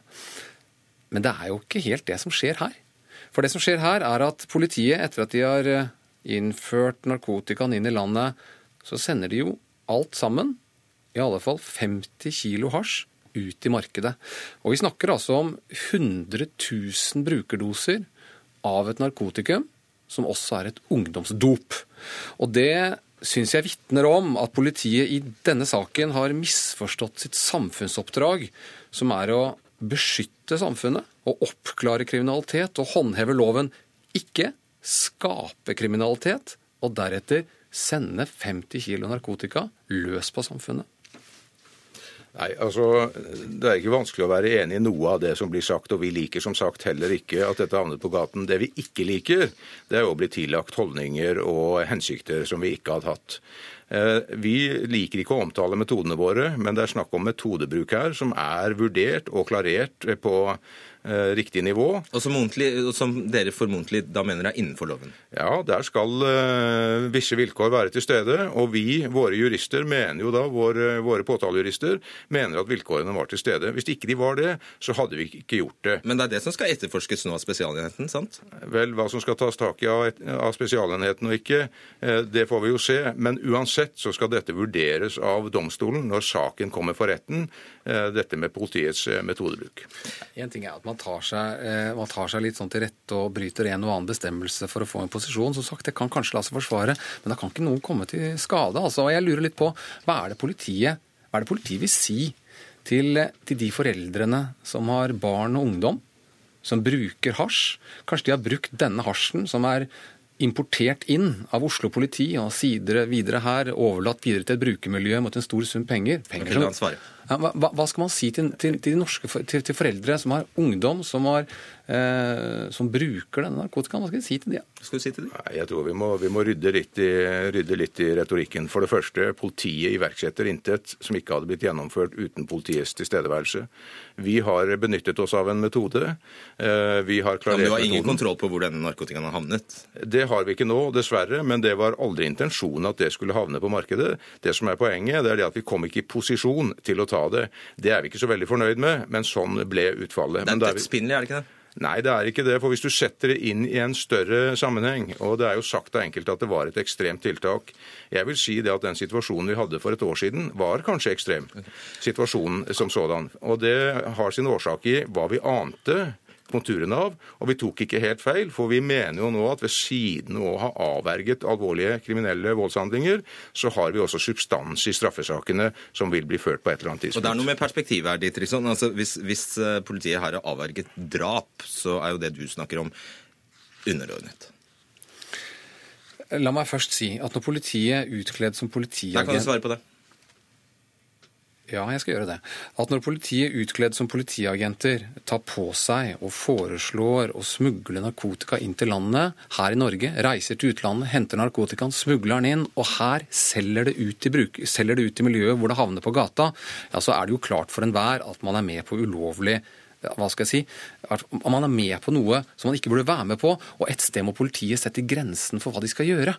Men det er jo ikke helt det som skjer her. For det som skjer her, er at politiet, etter at de har innført narkotikaen inn i landet, så sender de jo alt sammen, i alle fall 50 kilo hasj, ut i markedet. Og vi snakker altså om 100 000 brukerdoser av et narkotikum som også er et ungdomsdop. Og det syns jeg vitner om at politiet i denne saken har misforstått sitt samfunnsoppdrag, som er å beskytte samfunnet og oppklare kriminalitet og håndheve loven. Ikke skape kriminalitet og deretter sende 50 kilo narkotika løs på samfunnet. Nei, altså, Det er ikke vanskelig å være enig i noe av det som blir sagt, og vi liker som sagt heller ikke at dette havnet på gaten. Det vi ikke liker, det er å bli tillagt holdninger og hensikter som vi ikke hadde hatt. Eh, vi liker ikke å omtale metodene våre, men det er snakk om metodebruk her som er vurdert og klarert på riktig nivå. Og som, og som, dere formodentlig da mener er innenfor loven? Ja, der skal uh, visse vilkår være til stede. Og vi, våre jurister, mener jo da, våre, våre påtalejurister, mener at vilkårene var til stede. Hvis ikke de var det, så hadde vi ikke gjort det. Men det er det som skal etterforskes nå av Spesialenheten, sant? Vel, hva som skal tas tak i av, av Spesialenheten og ikke, uh, det får vi jo se. Men uansett så skal dette vurderes av domstolen når saken kommer for retten, dette med politiets metodebruk. En ting er at man tar, seg, man tar seg litt sånn til rette og bryter en og annen bestemmelse for å få en posisjon. Som sagt, det kan kanskje la seg forsvare, men da kan ikke noen komme til skade. Altså, og jeg lurer litt på, hva er det politiet, er det politiet vil si til, til de foreldrene som har barn og ungdom som bruker hasj? Kanskje de har brukt denne hasjen, som er importert inn av Oslo politi og sidere videre her, overlatt videre til et brukermiljø mot en stor sum penger. penger som, hva, hva, skal man si til, til, til, norske, til, til foreldre som har ungdom som har eh, som bruker denne narkotikaen. Hva skal du si til dem? Skal si de? Nei, jeg tror vi må, vi må rydde, litt i, rydde, litt i, retorikken. For det første, politiet iverksetter intet som ikke hadde blitt gjennomført uten politiets tilstedeværelse. Vi har benyttet oss av en metode. Eh, vi har klarert ja, men Du har ingen metoden. kontroll på hvor denne narkotikaen har havnet? Det har vi ikke nå, dessverre. Men det var aldri intensjonen at det skulle havne på markedet. Det som er poenget, det er det at vi kom ikke i posisjon til å ta det. Det er vi ikke så veldig fornøyd med, men sånn ble utfallet. Det er dødsspinnelig, er det ikke det? Nei, det er ikke det. For hvis du setter det inn i en større sammenheng, og det er jo sagt av enkelte at det var et ekstremt tiltak Jeg vil si det at den situasjonen vi hadde for et år siden, var kanskje ekstrem. Situasjonen som sådan. Og det har sin årsak i hva vi ante konturene av. Og vi tok ikke helt feil, for vi mener jo nå at ved siden av å ha avverget alvorlige kriminelle voldshandlinger, så har vi også substans i straffesakene som vil bli ført på et eller annet tidspunkt. Og Det er noe med perspektivet her, Dietrichson. Altså, hvis, hvis eh, politiet her har avverget drap, så er jo det du snakker om, underordnet. La meg først si at når politiet utkledd som politiagent Der kan du svare på det. Ja, jeg skal gjøre det. At når politiet utkledd som politiagenter tar på seg og foreslår å smugle narkotika inn til landet her i Norge, reiser til utlandet, henter narkotikaen, smugler den inn, og her selger det ut til, bruk, selger det ut til miljøet hvor det havner på gata, ja, så er det jo klart for enhver at man er med på ulovlig hva skal jeg si, at man er med på noe som man ikke burde være med på. Og et sted må politiet sette grensen for hva de skal gjøre.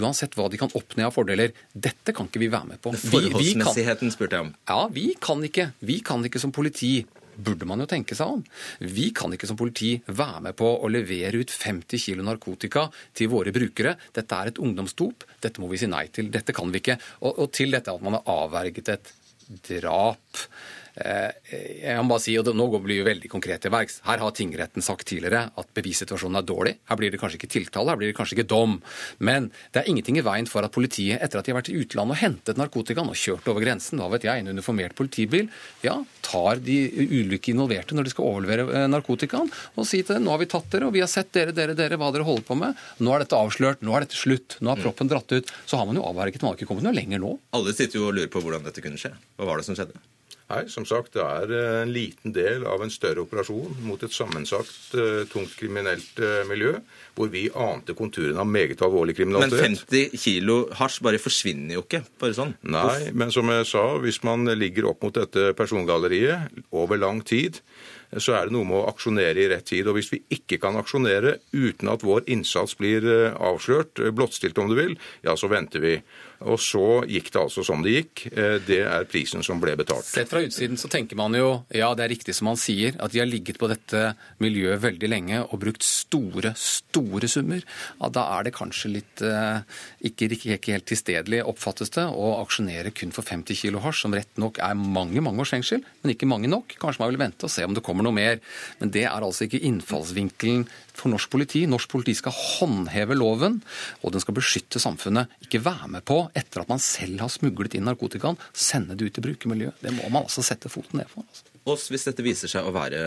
Uansett hva de kan oppnå av fordeler. Dette kan ikke vi være med på. Forholdsmessigheten spurte jeg om. Ja, vi kan ikke. Vi kan ikke som politi burde man jo tenke seg om. Vi kan ikke som politi være med på å levere ut 50 kg narkotika til våre brukere. Dette er et ungdomsdop. Dette må vi si nei til. Dette kan vi ikke. Og, og til dette at man har avverget et drap. Eh, jeg må bare si, og Nå blir vi veldig konkret til verks. Her har tingretten sagt tidligere at bevissituasjonen er dårlig. Her blir det kanskje ikke tiltale, her blir det kanskje ikke dom. Men det er ingenting i veien for at politiet, etter at de har vært i utlandet og hentet narkotikaen og kjørt over grensen, hva vet jeg, en uniformert politibil, ja, tar de ulykke involverte når de skal overlevere eh, narkotikaen, og sier til dem nå har vi tatt dere, og vi har sett dere, dere, dere, hva dere holder på med. Nå er dette avslørt, nå er dette slutt, nå har proppen dratt ut. Så har man jo avverget, man har ikke kommet noe lenger nå. Alle sitter jo og lurer på hvordan dette kunne skje. Hva var det som skjedde? Nei, som sagt, det er eh, en liten del av en større operasjon mot et sammensatt, eh, tungt kriminelt eh, miljø, hvor vi ante konturene av meget alvorlig kriminalitet. Men 50 kilo hasj bare forsvinner jo ikke, bare sånn? Nei, men som jeg sa, hvis man ligger opp mot dette persongalleriet over lang tid, så er det noe med å aksjonere i rett tid. Og hvis vi ikke kan aksjonere uten at vår innsats blir avslørt, blottstilt om du vil, ja, så venter vi. Og så gikk det altså som det gikk. Eh, det er prisen som ble betalt. Sett fra utsiden så tenker man jo, ja det er riktig som han sier, at de har ligget på dette miljøet veldig lenge og brukt store, store summer. Ja, da er det kanskje litt eh, ikke, ikke helt tilstedelig, oppfattes det, å aksjonere kun for 50 kilo hasj, som rett nok er mange, mange års fengsel, men ikke mange nok. Kanskje man vil vente og se om det kommer noe mer. Men det er altså ikke innfallsvinkelen for norsk politi. Norsk politi skal håndheve loven, og den skal beskytte samfunnet. Ikke være med på, etter at man selv har smuglet inn narkotikaen, sende det ut til brukermiljøet. Det må man altså sette foten ned for. Altså. Og hvis dette viser seg å være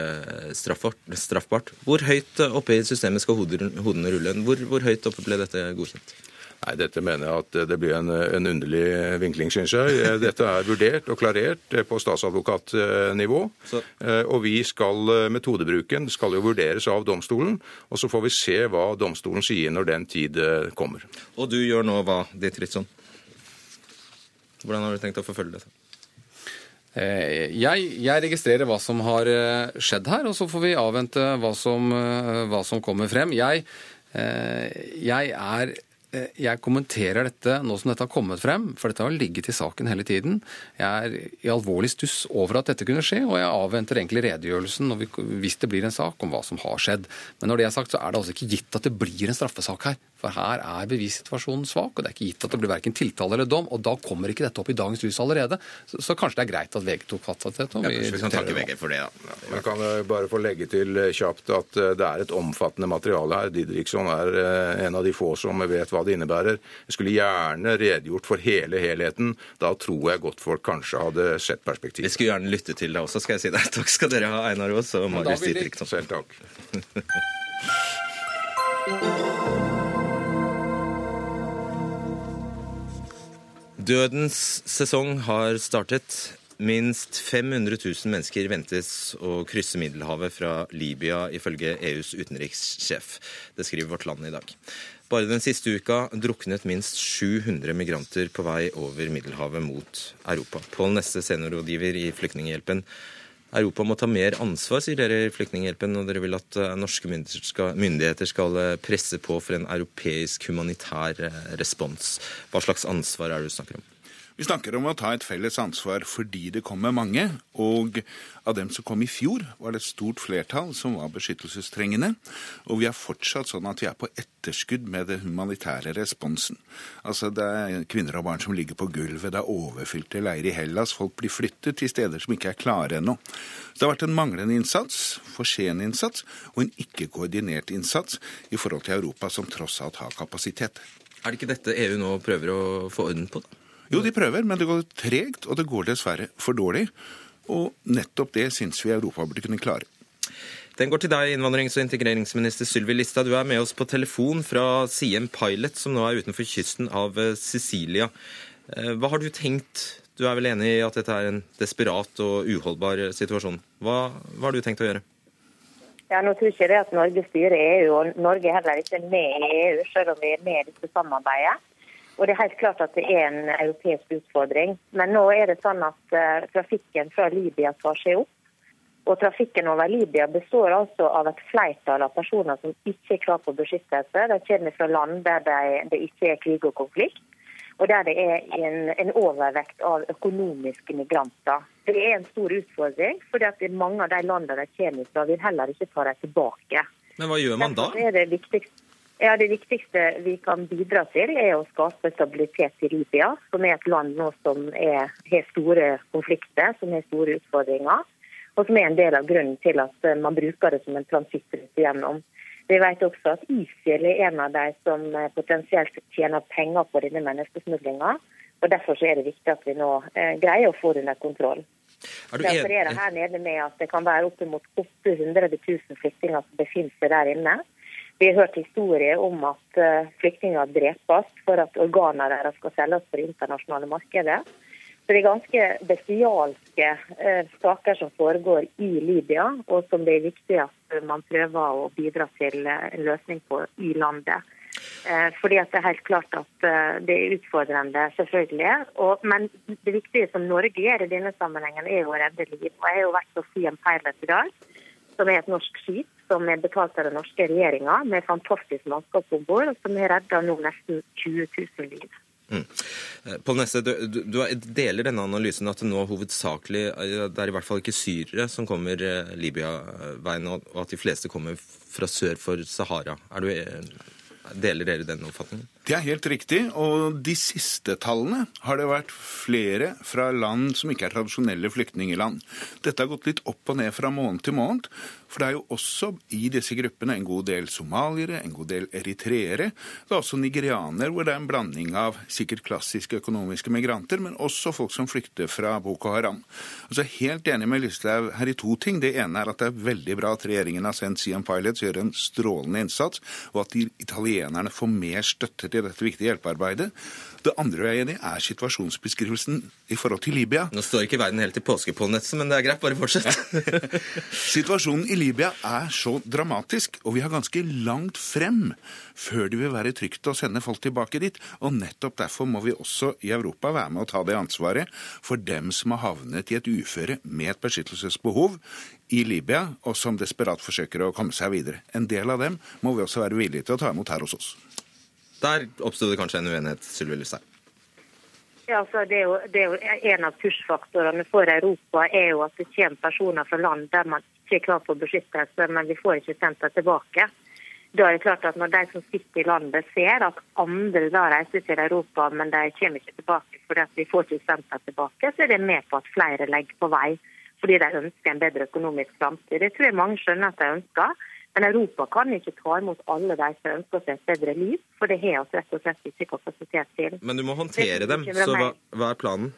straffbart, straffbart hvor høyt oppe i systemet skal hodene rulle? Hvor, hvor høyt oppe ble dette godkjent? Nei, Dette mener jeg at det blir en, en underlig vinkling, syns jeg. Dette er vurdert og klarert på statsadvokatnivå. Og vi skal, metodebruken skal jo vurderes av domstolen. Og så får vi se hva domstolen sier når den tid kommer. Og du gjør nå hva, Ditt Ritzon? Hvordan har du tenkt å forfølge dette? Eh, jeg, jeg, registrerer hva som har eh, skjedd her, og så får vi avvente hva som, eh, hva som kommer frem. Jeg, jeg, er, jeg, kommenterer dette nå som dette har kommet frem, for dette har ligget i saken hele tiden. Jeg er i alvorlig stuss over at dette kunne skje, og jeg avventer egentlig redegjørelsen vi, hvis det blir en sak om hva som har skjedd. Men når det er sagt, så er det altså ikke gitt at det blir en straffesak her. For her er bevissituasjonen svak, og det er ikke gitt at det blir verken tiltale eller dom. Og da kommer ikke dette opp i dagens lys allerede. Så, så kanskje det er greit at VG tok fatt i dette. Ja, vi kan takke VG for det, da. Jeg kan bare få legge til eh, kjapt at eh, det er et omfattende materiale her. Didriksson er eh, en av de få som vet hva det innebærer. Jeg skulle gjerne redegjort for hele helheten. Da tror jeg godt folk kanskje hadde sett perspektiv. Vi skulle gjerne lytte til deg også, skal jeg si deg. Takk skal dere ha, Einar Aas og Marius Didriksson. Selv takk. Dødens sesong har startet. Minst 500 000 mennesker ventes å krysse Middelhavet fra Libya, ifølge EUs utenrikssjef. Det skriver Vårt Land i dag. Bare den siste uka druknet minst 700 migranter på vei over Middelhavet mot Europa. Pål Neste, seniorrådgiver i Flyktninghjelpen. Europa må ta mer ansvar, sier dere i Flyktninghjelpen, og dere vil at eh, norske myndigheter skal, myndigheter skal eh, presse på for en europeisk humanitær eh, respons. Hva slags ansvar er det du snakker om? Vi snakker om å ta et felles ansvar fordi det kommer mange. Og av dem som kom i fjor, var det et stort flertall som var beskyttelsestrengende. Og vi er fortsatt sånn at vi er på etterskudd med den humanitære responsen. Altså det er kvinner og barn som ligger på gulvet, det er overfylte leirer i Hellas, folk blir flyttet til steder som ikke er klare ennå. Så det har vært en manglende innsats, for sen innsats, og en ikke-koordinert innsats i forhold til Europa, som tross alt har kapasitet. Er det ikke dette EU nå prøver å få orden på? da? Jo, de prøver, men det går tregt, og det går dessverre for dårlig. Og nettopp det syns vi Europa burde kunne klare. Den går til deg, innvandrings- og integreringsminister Sylvi Listhaug. Du er med oss på telefon fra Siem Pilot, som nå er utenfor kysten av eh, Sicilia. Eh, hva har du tenkt? Du er vel enig i at dette er en desperat og uholdbar situasjon. Hva, hva har du tenkt å gjøre? Ja, nå tror ikke det at Norge styrer EU, og Norge er heller ikke med i EU, selv om vi er med i dette samarbeidet. Og Det er helt klart at det er en europeisk utfordring. Men nå er det sånn at uh, trafikken fra Libya tar seg opp. Og Trafikken over Libya består altså av et flertall av personer som ikke er klar på beskyttelse. De kommer fra land der det ikke er krig og konflikt, og der det er en, en overvekt av økonomiske migranter. Det er en stor utfordring, for mange av de landene de kommer fra, vil heller ikke ta dem tilbake. Men hva gjør man da? Det er det viktigste. Ja, Det viktigste vi kan bidra til, er å skape stabilitet i Libya, som er et land nå som er, har store konflikter, som har store utfordringer. Og som er en del av grunnen til at eh, man bruker det som en transittrute gjennom. Vi vet også at ISIL er en av de som eh, potensielt tjener penger på denne menneskesmuglinga. Og Derfor er det viktig at vi nå eh, greier å få det under kontroll. Er Derfor er det her nede med at det kan være oppimot 800 000 flyktninger som befinner seg der inne. Vi har hørt historier om at eh, flyktninger drepes for at organene deres skal selges på det internasjonale markedet. Så Det er ganske bestialske eh, saker som foregår i Libya, og som det er viktig at man prøver å bidra til eh, en løsning på i landet. Fordi at det er helt klart at det er utfordrende, selvfølgelig. Og, men det viktige som Norge gjør i denne sammenhengen, er å redde liv. Og Jeg har jo vært på Siem Pilot i dag, som er et norsk skip som er betalt av den norske regjeringa, med fantastisk mannskap om bord, som har redda nå nesten 20 000 liv. Mm. Eh, Pål Nesse, du, du, deler denne analysen at det nå hovedsakelig eh, det er i hvert fall ikke syrere som kommer eh, Libya-veien, og at de fleste kommer fra sør for Sahara. Du, deler dere den oppfatningen? Det er helt riktig. Og de siste tallene har det vært flere fra land som ikke er tradisjonelle flyktningeland. Dette har gått litt opp og ned fra måned til måned. For det er jo også i disse gruppene en god del somaliere, en god del eritreere. Det er også nigerianer, hvor det er en blanding av sikkert klassiske økonomiske migranter, men også folk som flykter fra Boko Haram. Og så jeg helt enig med Listhaug her i to ting. Det ene er at det er veldig bra at regjeringen har sendt Sian Pilots, gjør en strålende innsats, og at italienerne får mer støtte engasjert i dette viktige hjelpearbeidet. Det andre jeg er enig i, er situasjonsbeskrivelsen i forhold til Libya. Nå står ikke verden helt i påskepollenettet, men det er greit. Bare fortsett. Situasjonen i Libya er så dramatisk, og vi har ganske langt frem før det vil være trygt å sende folk tilbake dit. Og nettopp derfor må vi også i Europa være med å ta det ansvaret for dem som har havnet i et uføre med et beskyttelsesbehov i Libya, og som desperat forsøker å komme seg videre. En del av dem må vi også være villige til å ta imot her hos oss. Der oppsto det kanskje en uenighet, Sylvi Lysthaug. Ja, altså det, er jo, det er jo En av push-faktorene for Europa er jo at det kommer personer fra land der man ikke er klar på beskyttelse, men vi får ikke sendt dem tilbake. Da er det klart at Når de som sitter i landet ser at andre da reiser til Europa, men de kommer ikke tilbake fordi vi får ikke sendt dem tilbake, så er det med på at flere legger på vei fordi de ønsker en bedre økonomisk framtid. Det tror jeg mange skjønner at de ønsker. Men Europa kan ikke ta imot alle de som ønsker seg et bedre liv, for det har vi rett og slett ikke kapasitet til. Men du må håndtere dem, så hva, hva er planen?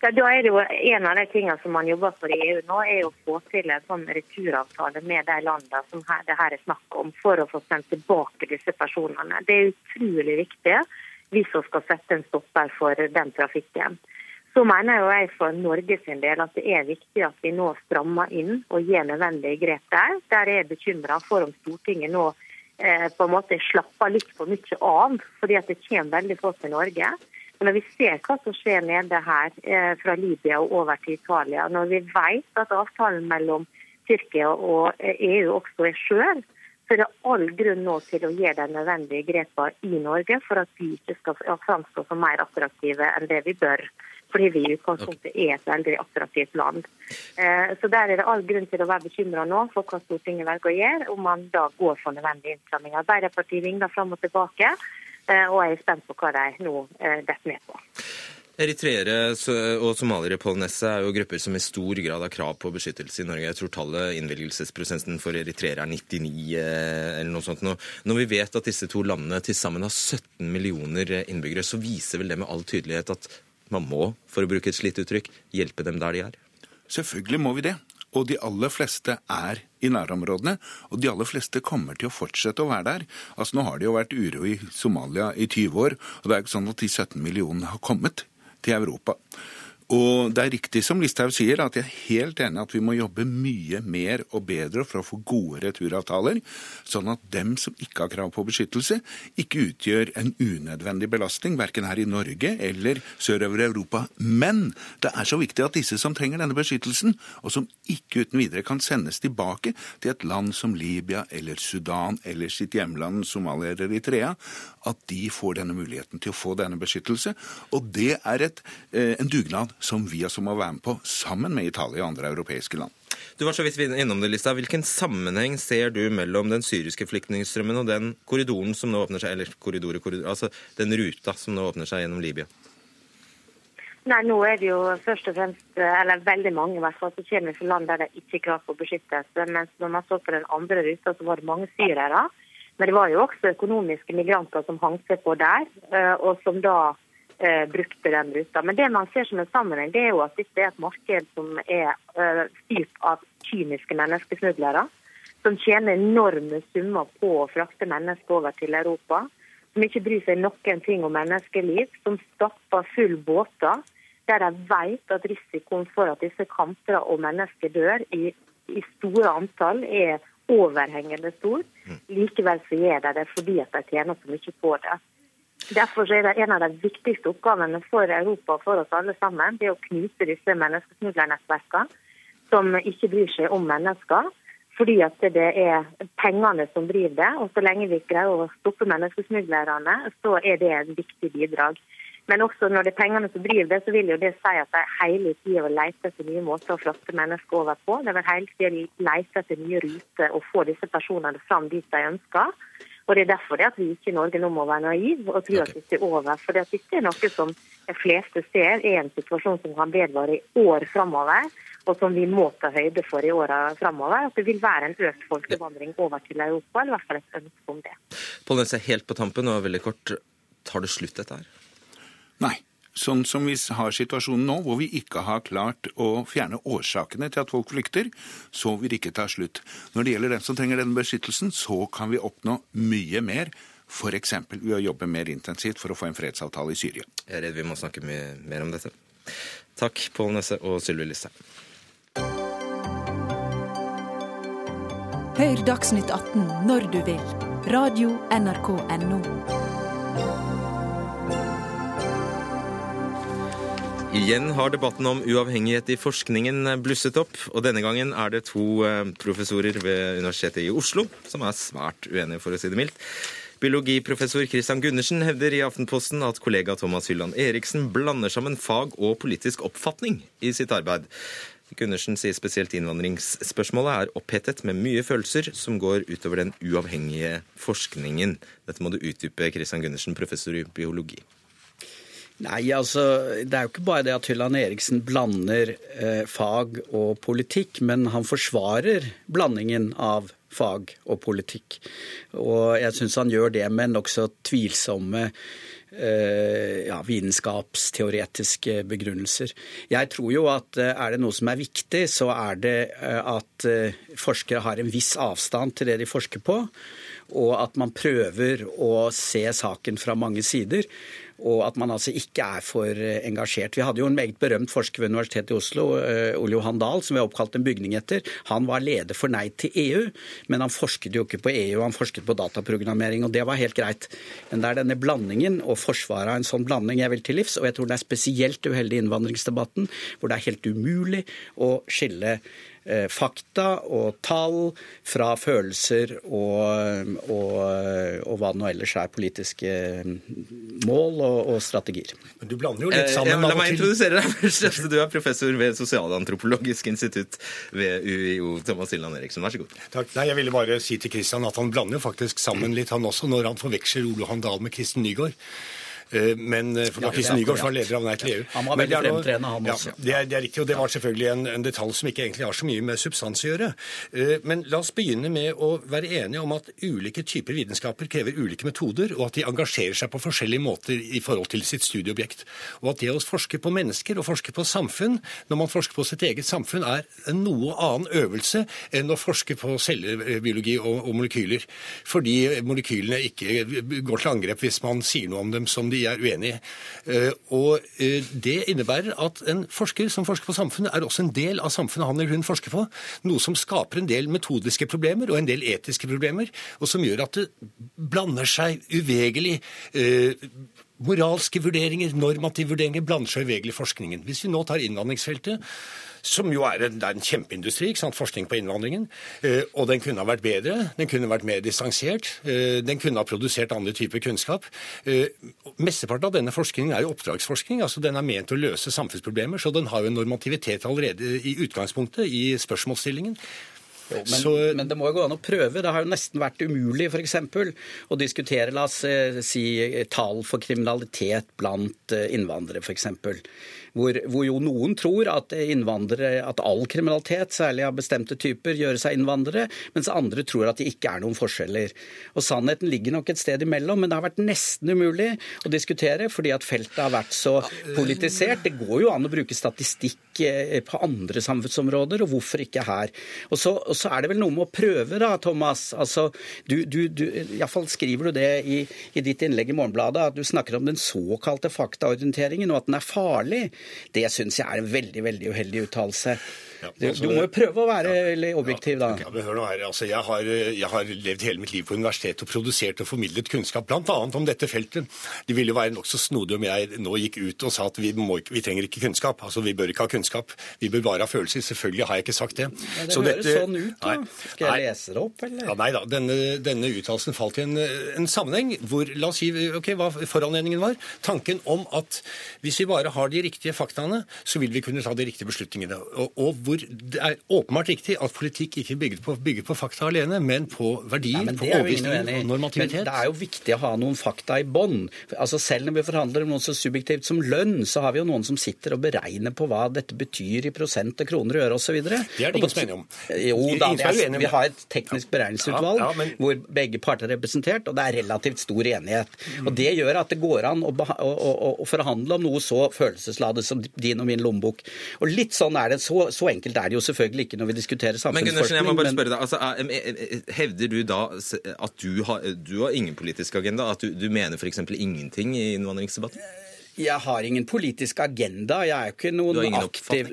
Ja, da er det jo En av de tingene som man jobber for i EU nå, er å få til en sånn returavtale med de landene som her, det her er snakk om, for å få sendt tilbake disse personene. Det er utrolig viktig hvis vi skal sette en stopper for den trafikken. Så mener jo jeg for Norge sin del at det er viktig at vi nå strammer inn og gjør nødvendige grep der. Der er jeg bekymra for om Stortinget nå eh, på en måte slapper litt for mye av, fordi at det kommer veldig få til Norge. Men når vi ser hva som skjer nede her eh, fra Libya og over til Italia, når vi vet at avtalen mellom Tyrkia og EU eh, også er skjør, så er det all grunn nå til å gjøre de nødvendige grepene i Norge for at vi ikke skal framstå som mer attraktive enn det vi bør fordi vi i utgangspunktet er et veldig attraktivt land. Eh, så Der er det all grunn til å være bekymra nå for hva Stortinget velger å gjøre, om man da går for nødvendige innstramminger. Arbeiderpartiet vingler fram og tilbake, eh, og jeg er spent på hva de nå eh, detter ned på. Eritreere og somaliere på Nesset er jo grupper som i stor grad har krav på beskyttelse i Norge. Jeg tror tallet innvilgelsesprosenten for eritreere er 99 eller noe sånt. Når vi vet at disse to landene til sammen har 17 millioner innbyggere, så viser vel det med all tydelighet at man må, for å bruke et slitt uttrykk, hjelpe dem der de er. Selvfølgelig må vi det. Og de aller fleste er i nærområdene, og de aller fleste kommer til å fortsette å være der. Altså Nå har det jo vært uro i Somalia i 20 år, og det er jo ikke sånn at de 17 millionene har kommet til Europa. Og det er riktig som Listhaug sier, at jeg er helt enig at vi må jobbe mye mer og bedre for å få gode returavtaler, sånn at dem som ikke har krav på beskyttelse, ikke utgjør en unødvendig belastning, verken her i Norge eller sørover i Europa. Men det er så viktig at disse som trenger denne beskyttelsen, og som ikke uten videre kan sendes tilbake til et land som Libya eller Sudan eller sitt hjemland Somalia eller Eritrea, at de får denne muligheten til å få denne beskyttelse. Og det er et, eh, en dugnad som vi også må være med på, sammen med Italia og andre europeiske land. Du var så vidt innom det, Lista. Hvilken sammenheng ser du mellom den syriske flyktningstrømmen og den korridoren som nå åpner seg, eller korridor, korridor, altså den ruta som nå åpner seg gjennom Libya? Nei, Nå er det jo først og fremst, eller veldig mange i hvert fall, som kommer fra land der det ikke er klare for beskyttelse. Mens når man så på den andre ruta, så var det mange syrere. Men det var jo også økonomiske migranter som hang seg på der, eh, og som da eh, brukte den ruta. Men det man ser som en sammenheng, det er jo at dette er et marked som er eh, styrt av kyniske menneskesmuglere. Som tjener enorme summer på å frakte mennesker over til Europa. Som ikke bryr seg noen ting om menneskeliv. Som stapper full båter. Der de vet at risikoen for at disse kanter og mennesker dør i, i store antall, er overhengende stor. Mm. Likevel så gjør de det fordi at de tjener så mye på det. Derfor er det en av de viktigste oppgavene for Europa og for oss alle sammen, det å knuse disse menneskesmuglernettverkene som ikke bryr seg om mennesker. Fordi at det er pengene som driver det. Og så lenge vi greier å stoppe menneskesmuglerne, så er det en viktig bidrag. Men også når det er pengene som driver det, så vil jo det si at de hele tida vil lete etter nye måter å flotte mennesker over på. De vil hele tida lete etter nye ruter og få disse personene fram dit de ønsker. Og Det er derfor det at vi ikke i Norge nå må være naive og tro at dette er over. For dette er noe som de fleste ser er en situasjon som kan vedvare i år framover, og som vi må ta høyde for i åra framover. At det vil være en økt folkevandring over til Europa, eller i hvert fall et ønske om det. Pål Nesse, helt på tampen og veldig kort, tar det slutt dette her? Nei. Sånn som vi har situasjonen nå, hvor vi ikke har klart å fjerne årsakene til at folk flykter, så vil det ikke ta slutt. Når det gjelder dem som trenger denne beskyttelsen, så kan vi oppnå mye mer F.eks. ved å jobbe mer intensivt for å få en fredsavtale i Syria. Jeg er redd vi må snakke mye mer om dette. Takk, Pål Nesse og Sylvi Listhaug. Hør Dagsnytt 18 når du vil. Radio NRK Radio.nrk.no. Igjen har debatten om uavhengighet i forskningen blusset opp, og denne gangen er det to eh, professorer ved Universitetet i Oslo som er svært uenige, for å si det mildt. Biologiprofessor Christian Gundersen hevder i Aftenposten at kollega Thomas Hylland Eriksen blander sammen fag og politisk oppfatning i sitt arbeid. Gundersen sier spesielt innvandringsspørsmålet er opphetet med mye følelser som går utover den uavhengige forskningen. Dette må du utdype, Christian Gundersen, professor i biologi. Nei, altså, Det er jo ikke bare det at Hylland Eriksen blander eh, fag og politikk, men han forsvarer blandingen av fag og politikk. Og jeg syns han gjør det med nokså tvilsomme eh, ja, vitenskapsteoretiske begrunnelser. Jeg tror jo at eh, er det noe som er viktig, så er det eh, at eh, forskere har en viss avstand til det de forsker på, og at man prøver å se saken fra mange sider og at man altså ikke er for eh, engasjert. Vi hadde jo en meget berømt forsker ved Universitetet i Oslo, eh, Ole Johan Dahl, som vi har oppkalt en bygning etter. Han var leder for Nei til EU, men han forsket jo ikke på EU, han forsket på dataprogrammering, og det var helt greit. Men det er denne blandingen og forsvaret av en sånn blanding jeg vil til livs, og jeg tror det er spesielt uheldig i innvandringsdebatten, hvor det er helt umulig å skille fakta og tall fra følelser og, og, og hva det nå ellers er politiske mål og, og strategier. Men du blander jo litt eh, sammen. Eh, la meg introdusere deg først. Du er professor ved Sosialantropologisk institutt ved UiO. Thomas Hilland Eriksen, vær så god. Takk. Nei, Jeg ville bare si til Kristian at han blander faktisk sammen litt, han også, når han forveksler Ole Handal med Kristen Nygaard. Eh, men eh, for ja, Kristen Nygaard var leder av Nei til EU. Han var veldig fremtredende, han også. Ja, det, er, det er riktig, og det var selvfølgelig en, en, detalj som ikke egentlig har så mye med substans å gjøre. Eh, men la oss begynne med å være enige om at ulike typer vitenskaper krever ulike metoder, og at de engasjerer seg på forskjellige måter i forhold til sitt studieobjekt. Og at det å forske på mennesker og forske på samfunn, når man forsker på sitt eget samfunn, er en noe annen øvelse enn å forske på cellebiologi og, og molekyler. Fordi molekylene ikke går til angrep hvis man sier noe om dem som de er uenige. Eh, og eh, Det innebærer at en forsker som forsker på samfunnet, er også en del av samfunnet han eller hun forsker på. Noe som skaper en del metodiske problemer og en del etiske problemer, og som gjør at det blander seg uvegelig. Moralske vurderinger, normative vurderinger, blander seg uvegelig i forskningen. Hvis vi nå tar innvandringsfeltet, som jo er en, er en kjempeindustri, forskning på innvandringen. Eh, og den kunne ha vært bedre, den kunne vært mer distansert, eh, den kunne ha produsert andre typer kunnskap. Eh, mesteparten av denne forskningen er jo oppdragsforskning, altså den er ment å løse samfunnsproblemer, så den har jo en normativitet allerede i utgangspunktet i spørsmålsstillingen. Men, så, men, det må jo gå an å prøve. Det har jo nesten vært umulig f.eks. å diskutere la oss si, tall for kriminalitet blant innvandrere f.eks hvor, hvor, jo noen tror at at all kriminalitet, særlig av bestemte typer, gjør seg innvandrere, mens andre tror at det ikke er noen forskjeller. Og Sannheten ligger nok et sted imellom, men det har vært nesten umulig å diskutere fordi at feltet har vært så politisert. Det går jo an å bruke statistikk eh, på andre samfunnsområder, og hvorfor ikke her? Og så, og så er det vel noe med å prøve, da, Thomas. Altså, du, du, du, Iallfall skriver du det i, i ditt innlegg i Morgenbladet, at du snakker om den såkalte faktaorienteringen, og at den er farlig. Det syns jeg er en veldig, veldig uheldig uttalelse. Ja, altså, du må jo prøve å være ja, objektiv, da. Ja, men hør nå her, altså, jeg, har, jeg, har, levd hele mitt liv på universitetet og produsert og formidlet kunnskap, bl.a. om dette feltet. Det ville jo være nokså snodig om jeg nå gikk ut og sa at vi, må, vi, trenger ikke kunnskap. Altså, Vi bør ikke ha kunnskap. Vi bør bare ha følelser. Selvfølgelig har jeg ikke sagt det. Ja, det Så høres dette, sånn ut, da. Skal jeg nei, lese det opp, eller? Ja, nei da. Denne, denne uttalelsen falt i en, en, sammenheng hvor La oss si ok, hva foranledningen var. Tanken om at hvis vi bare har de riktige faktaene, så vil vi kunne ta de riktige beslutningene. Og, og hvor det er åpenbart riktig at politikk ikke bygger på, bygger på fakta alene, men på verdier, ja, på overbevisning og normativitet. Men det er jo viktig å ha noen fakta i bånn. Altså selv når vi forhandler om noe så subjektivt som lønn, så har vi jo noen som sitter og beregner på hva dette betyr i prosent og kroner og øre osv. Det er det ingen som er om. Jo da, er, vi har et teknisk beregningsutvalg ja, ja, men... hvor begge parter er representert, og det er relativt stor enighet. Og Det gjør at det går an å, å, å, å forhandle om noe så følelsesladet som din og min lommebok. Og litt sånn er det. Så, så enkelt enkelt er det jo selvfølgelig ikke når vi diskuterer samfunnsforskning. Men Gundersen, jeg må bare spørre deg, altså, er- er- Hevder du da at du har, du har ingen politisk agenda? At du, du mener f.eks. ingenting i innvandringsdebatten? Jeg har ingen politisk agenda. Jeg er jo ikke noen Du har ingen aktiv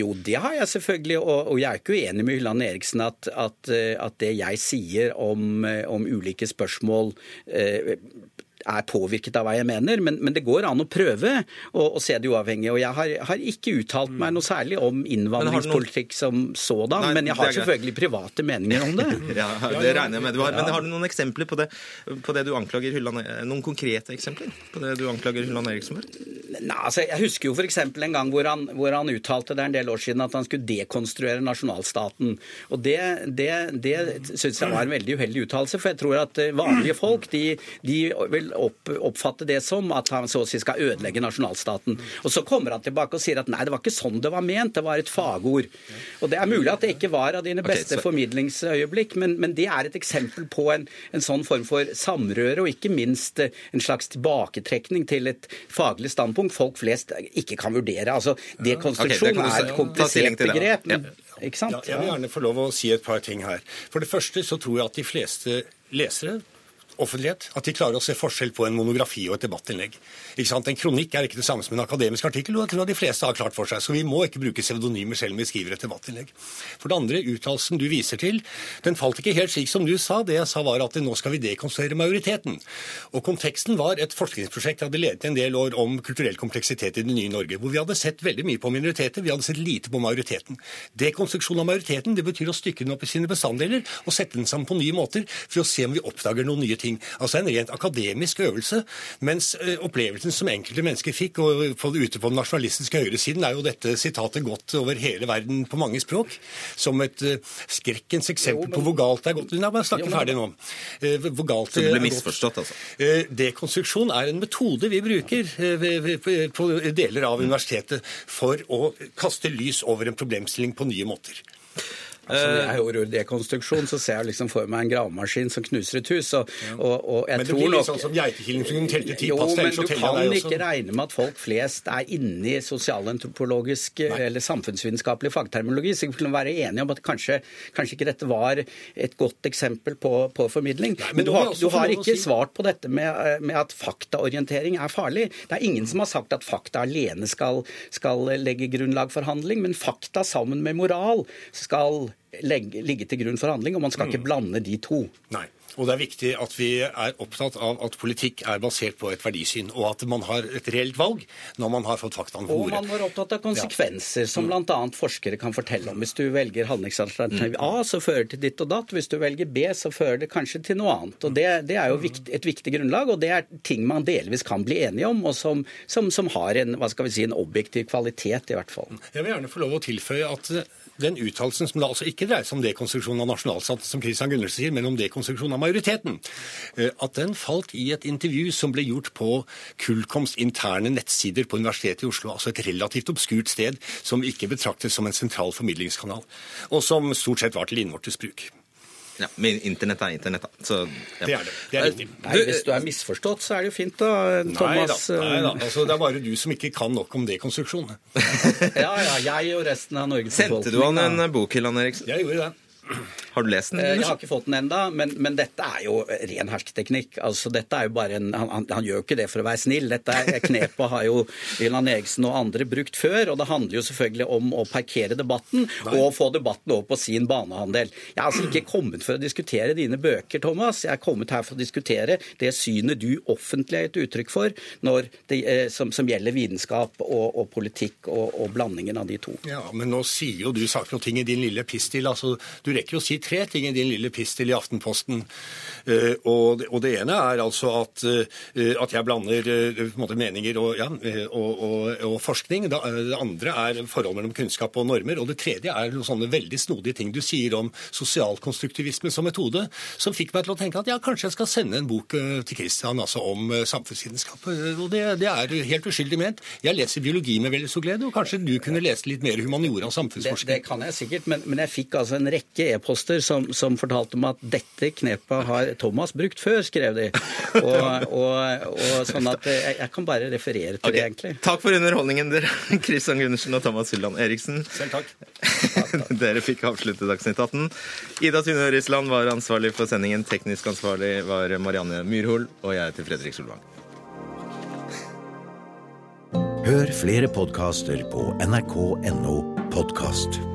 Jo, det har jeg selvfølgelig. Og, og jeg er ikke uenig med Hylland Eriksen at, at, eh, at det jeg sier om, eh, om ulike spørsmål eh, er påvirket av hva jeg mener, men, men det går an å prøve å, å se det uavhengig. Og jeg har, har ikke uttalt meg noe særlig om innvandringspolitikk som sådan, Nei, men jeg har selvfølgelig private meninger om det. Ja, det regner jeg med du har. Men har du noen eksempler på det, på det du anklager Hylland Noen konkrete eksempler på det du anklager Hylland Eriksen for? Nei, altså, jeg husker jo f.eks. en gang hvor han, hvor han uttalte det en del år siden at han skulle dekonstruere nasjonalstaten. Og Det, det, det syns jeg var en veldig uheldig uttalelse, for jeg tror at eh, vanlige folk de, de vil opp, oppfatte det som at han så å si skal ødelegge nasjonalstaten. Og Så kommer han tilbake og sier at nei, det var ikke sånn det var ment, det var et fagord. Og Det er mulig at det ikke var av dine beste beste så- formidlingsøyeblikk, men, men det er et eksempel på en, en sånn form for samrøre, og ikke minst eh, en slags tilbaketrekning til et faglig standpunkt folk flest ikke kan vurdere. Altså, Dekonstruksjon okay, er et komplisert begrep. Men, ikke sant? Ja, jeg vil gjerne få lov å si et par ting her. For det første så tror jeg at de fleste lesere offentlighet, at de klarer å se forskjell på en monografi og et debattinnlegg. En kronikk er ikke det samme som en akademisk artikkel, og jeg tror de fleste har klart for seg. Så vi må ikke bruke pseudonymer selv om vi skriver et debattinnlegg. For det andre, uttalelsen du viser til, den falt ikke helt slik som du sa. Det jeg sa var at nå skal vi dekonstruere majoriteten. Og konteksten var et forskningsprosjekt jeg hadde ledet en del år om kulturell kompleksitet i det nye Norge, hvor vi hadde sett veldig mye på minoriteter, vi hadde sett lite på majoriteten. Dekonstruksjon av majoriteten, det betyr å stykke den opp i sine bestanddeler og sette den sammen på nye måter for å se om vi oppdager noen nye ting. Altså en rent akademisk øvelse, mens eh, opplevelsen som enkelte mennesker fikk og på, ute på den nasjonalistiske høyresiden, er jo dette sitatet gått over hele verden på mange språk, som et eh, skrekkens eksempel på hvor galt det er gått. Nei, bare snakke men- ferdig nå. Eh, hvor galt det, det ble misforstått, altså? Eh, Dekonstruksjon er en metode vi bruker på deler av universitetet for å kaste lys over en problemstilling på nye måter. Altså, når Eh, jeg hører ordet dekonstruksjon, så ser jeg liksom for meg en gravemaskin som knuser et hus. Og, og, og jeg Men det blir litt nok- sånn som geitekilling som telte ti Jo, pass, men ellers så du teller jeg kan deg ikke regne med at folk flest er inne i sosialantropologisk eller samfunnsvitenskapelig fagterminologi. Så vi kan være enige om at kanskje, kanskje ikke dette var et godt eksempel på, på formidling. men men du har, du har ikke si- svart på dette med, eh, med at faktaorientering er farlig. Det er ingen som har sagt at fakta alene skal, skal legge grunnlag for handling, men fakta sammen med moral skal legge, ligge til grunn for handling, og man skal Mm. ikke blande de to. Nei. Og det er viktig at vi er opptatt av at politikk er basert på et verdisyn, og at man har et reelt valg når man har fått faktaene på Og man var opptatt av konsekvenser, som Mm. bl.a. forskere kan fortelle om. Hvis du velger handlingsalternativ A, så fører det til ditt og datt. Hvis du velger B, så fører det kanskje til noe annet. Og Det, det er jo viktig, et viktig grunnlag, og det er ting man delvis kan bli enige om, og som, som, som har en, hva skal vi si, en objektiv kvalitet, i hvert fall. Jeg vil gjerne få lov å tilføye at den uttalelsen som da altså ikke dreier seg om dekonstruksjon av nasjonalstaten, som Christian Gundersen sier, men om dekonstruksjon av majoriteten, eh, at den falt i et intervju som ble gjort på Kullkoms interne nettsider på Universitetet i Oslo, altså et relativt obskurt sted som ikke betraktes som en sentral formidlingskanal, og som stort sett var til innvortes bruk. Ja, men internett er internett, da. Så, ja. Det er det. Det er riktig. Nei, hvis du er misforstått, så er det jo fint, da, Thomas. Nei da, nei da. eh, Altså, det er bare du som ikke kan nok om dekonstruksjon. Ja, ja, jeg og resten av Norges Sendte du han en bok, Hilland Eriksen? Jeg gjorde det. Har du lest den? Eh, Jeg har ikke fått den enda, men, men dette er jo ren hersketeknikk. Altså, dette er jo bare en, han, han, han gjør jo ikke det for å være snill. Dette er knepet har jo Ilan Eriksen og andre brukt før, og det handler jo selvfølgelig om å parkere debatten og få debatten over på sin banehandel. Jeg har altså ikke kommet for å diskutere dine bøker, Thomas. Jeg er kommet her for å diskutere det synet du offentlig har gitt uttrykk for når det, eh, som, som gjelder vitenskap og, og politikk og, og blandingen av de to. Ja, men nå sier jo du saker og ting i din lille pistil. Altså, du rekker jo å si tre ting i din lille pistil i Aftenposten. Eh, og, det, det ene er altså at, eh, at jeg blander eh, måte meninger og, ja, og, og, og forskning. Det andre er forhold mellom kunnskap og normer. Og det tredje er noen sånne veldig snodige ting du sier om sosialkonstruktivisme som metode, som fikk meg til å tenke at ja, kanskje jeg skal sende en bok til Christian altså om samfunnsvitenskap. Og det, det er helt uskyldig ment. Jeg leser biologi med veldig stor glede, og kanskje du kunne lese litt mer humaniora og Det, samfunnsforskning. det kan jeg sikkert, men, men jeg fikk altså en rekke rekke e-poster som, som, fortalte meg at dette knepet har Thomas brukt før, skrev de. Og, og, og sånn at jeg, jeg, kan bare referere til okay. det, egentlig. Takk for underholdningen, dere. Kristian Gundersen og Thomas Hylland Eriksen. Selv takk. takk, takk. dere fikk avslutte Dagsnytt 18. Ida Tune Risland var ansvarlig for sendingen. Teknisk ansvarlig var Marianne Myrhol, og jeg heter Fredrik Solvang. Hør flere podkaster på nrk.no podkast.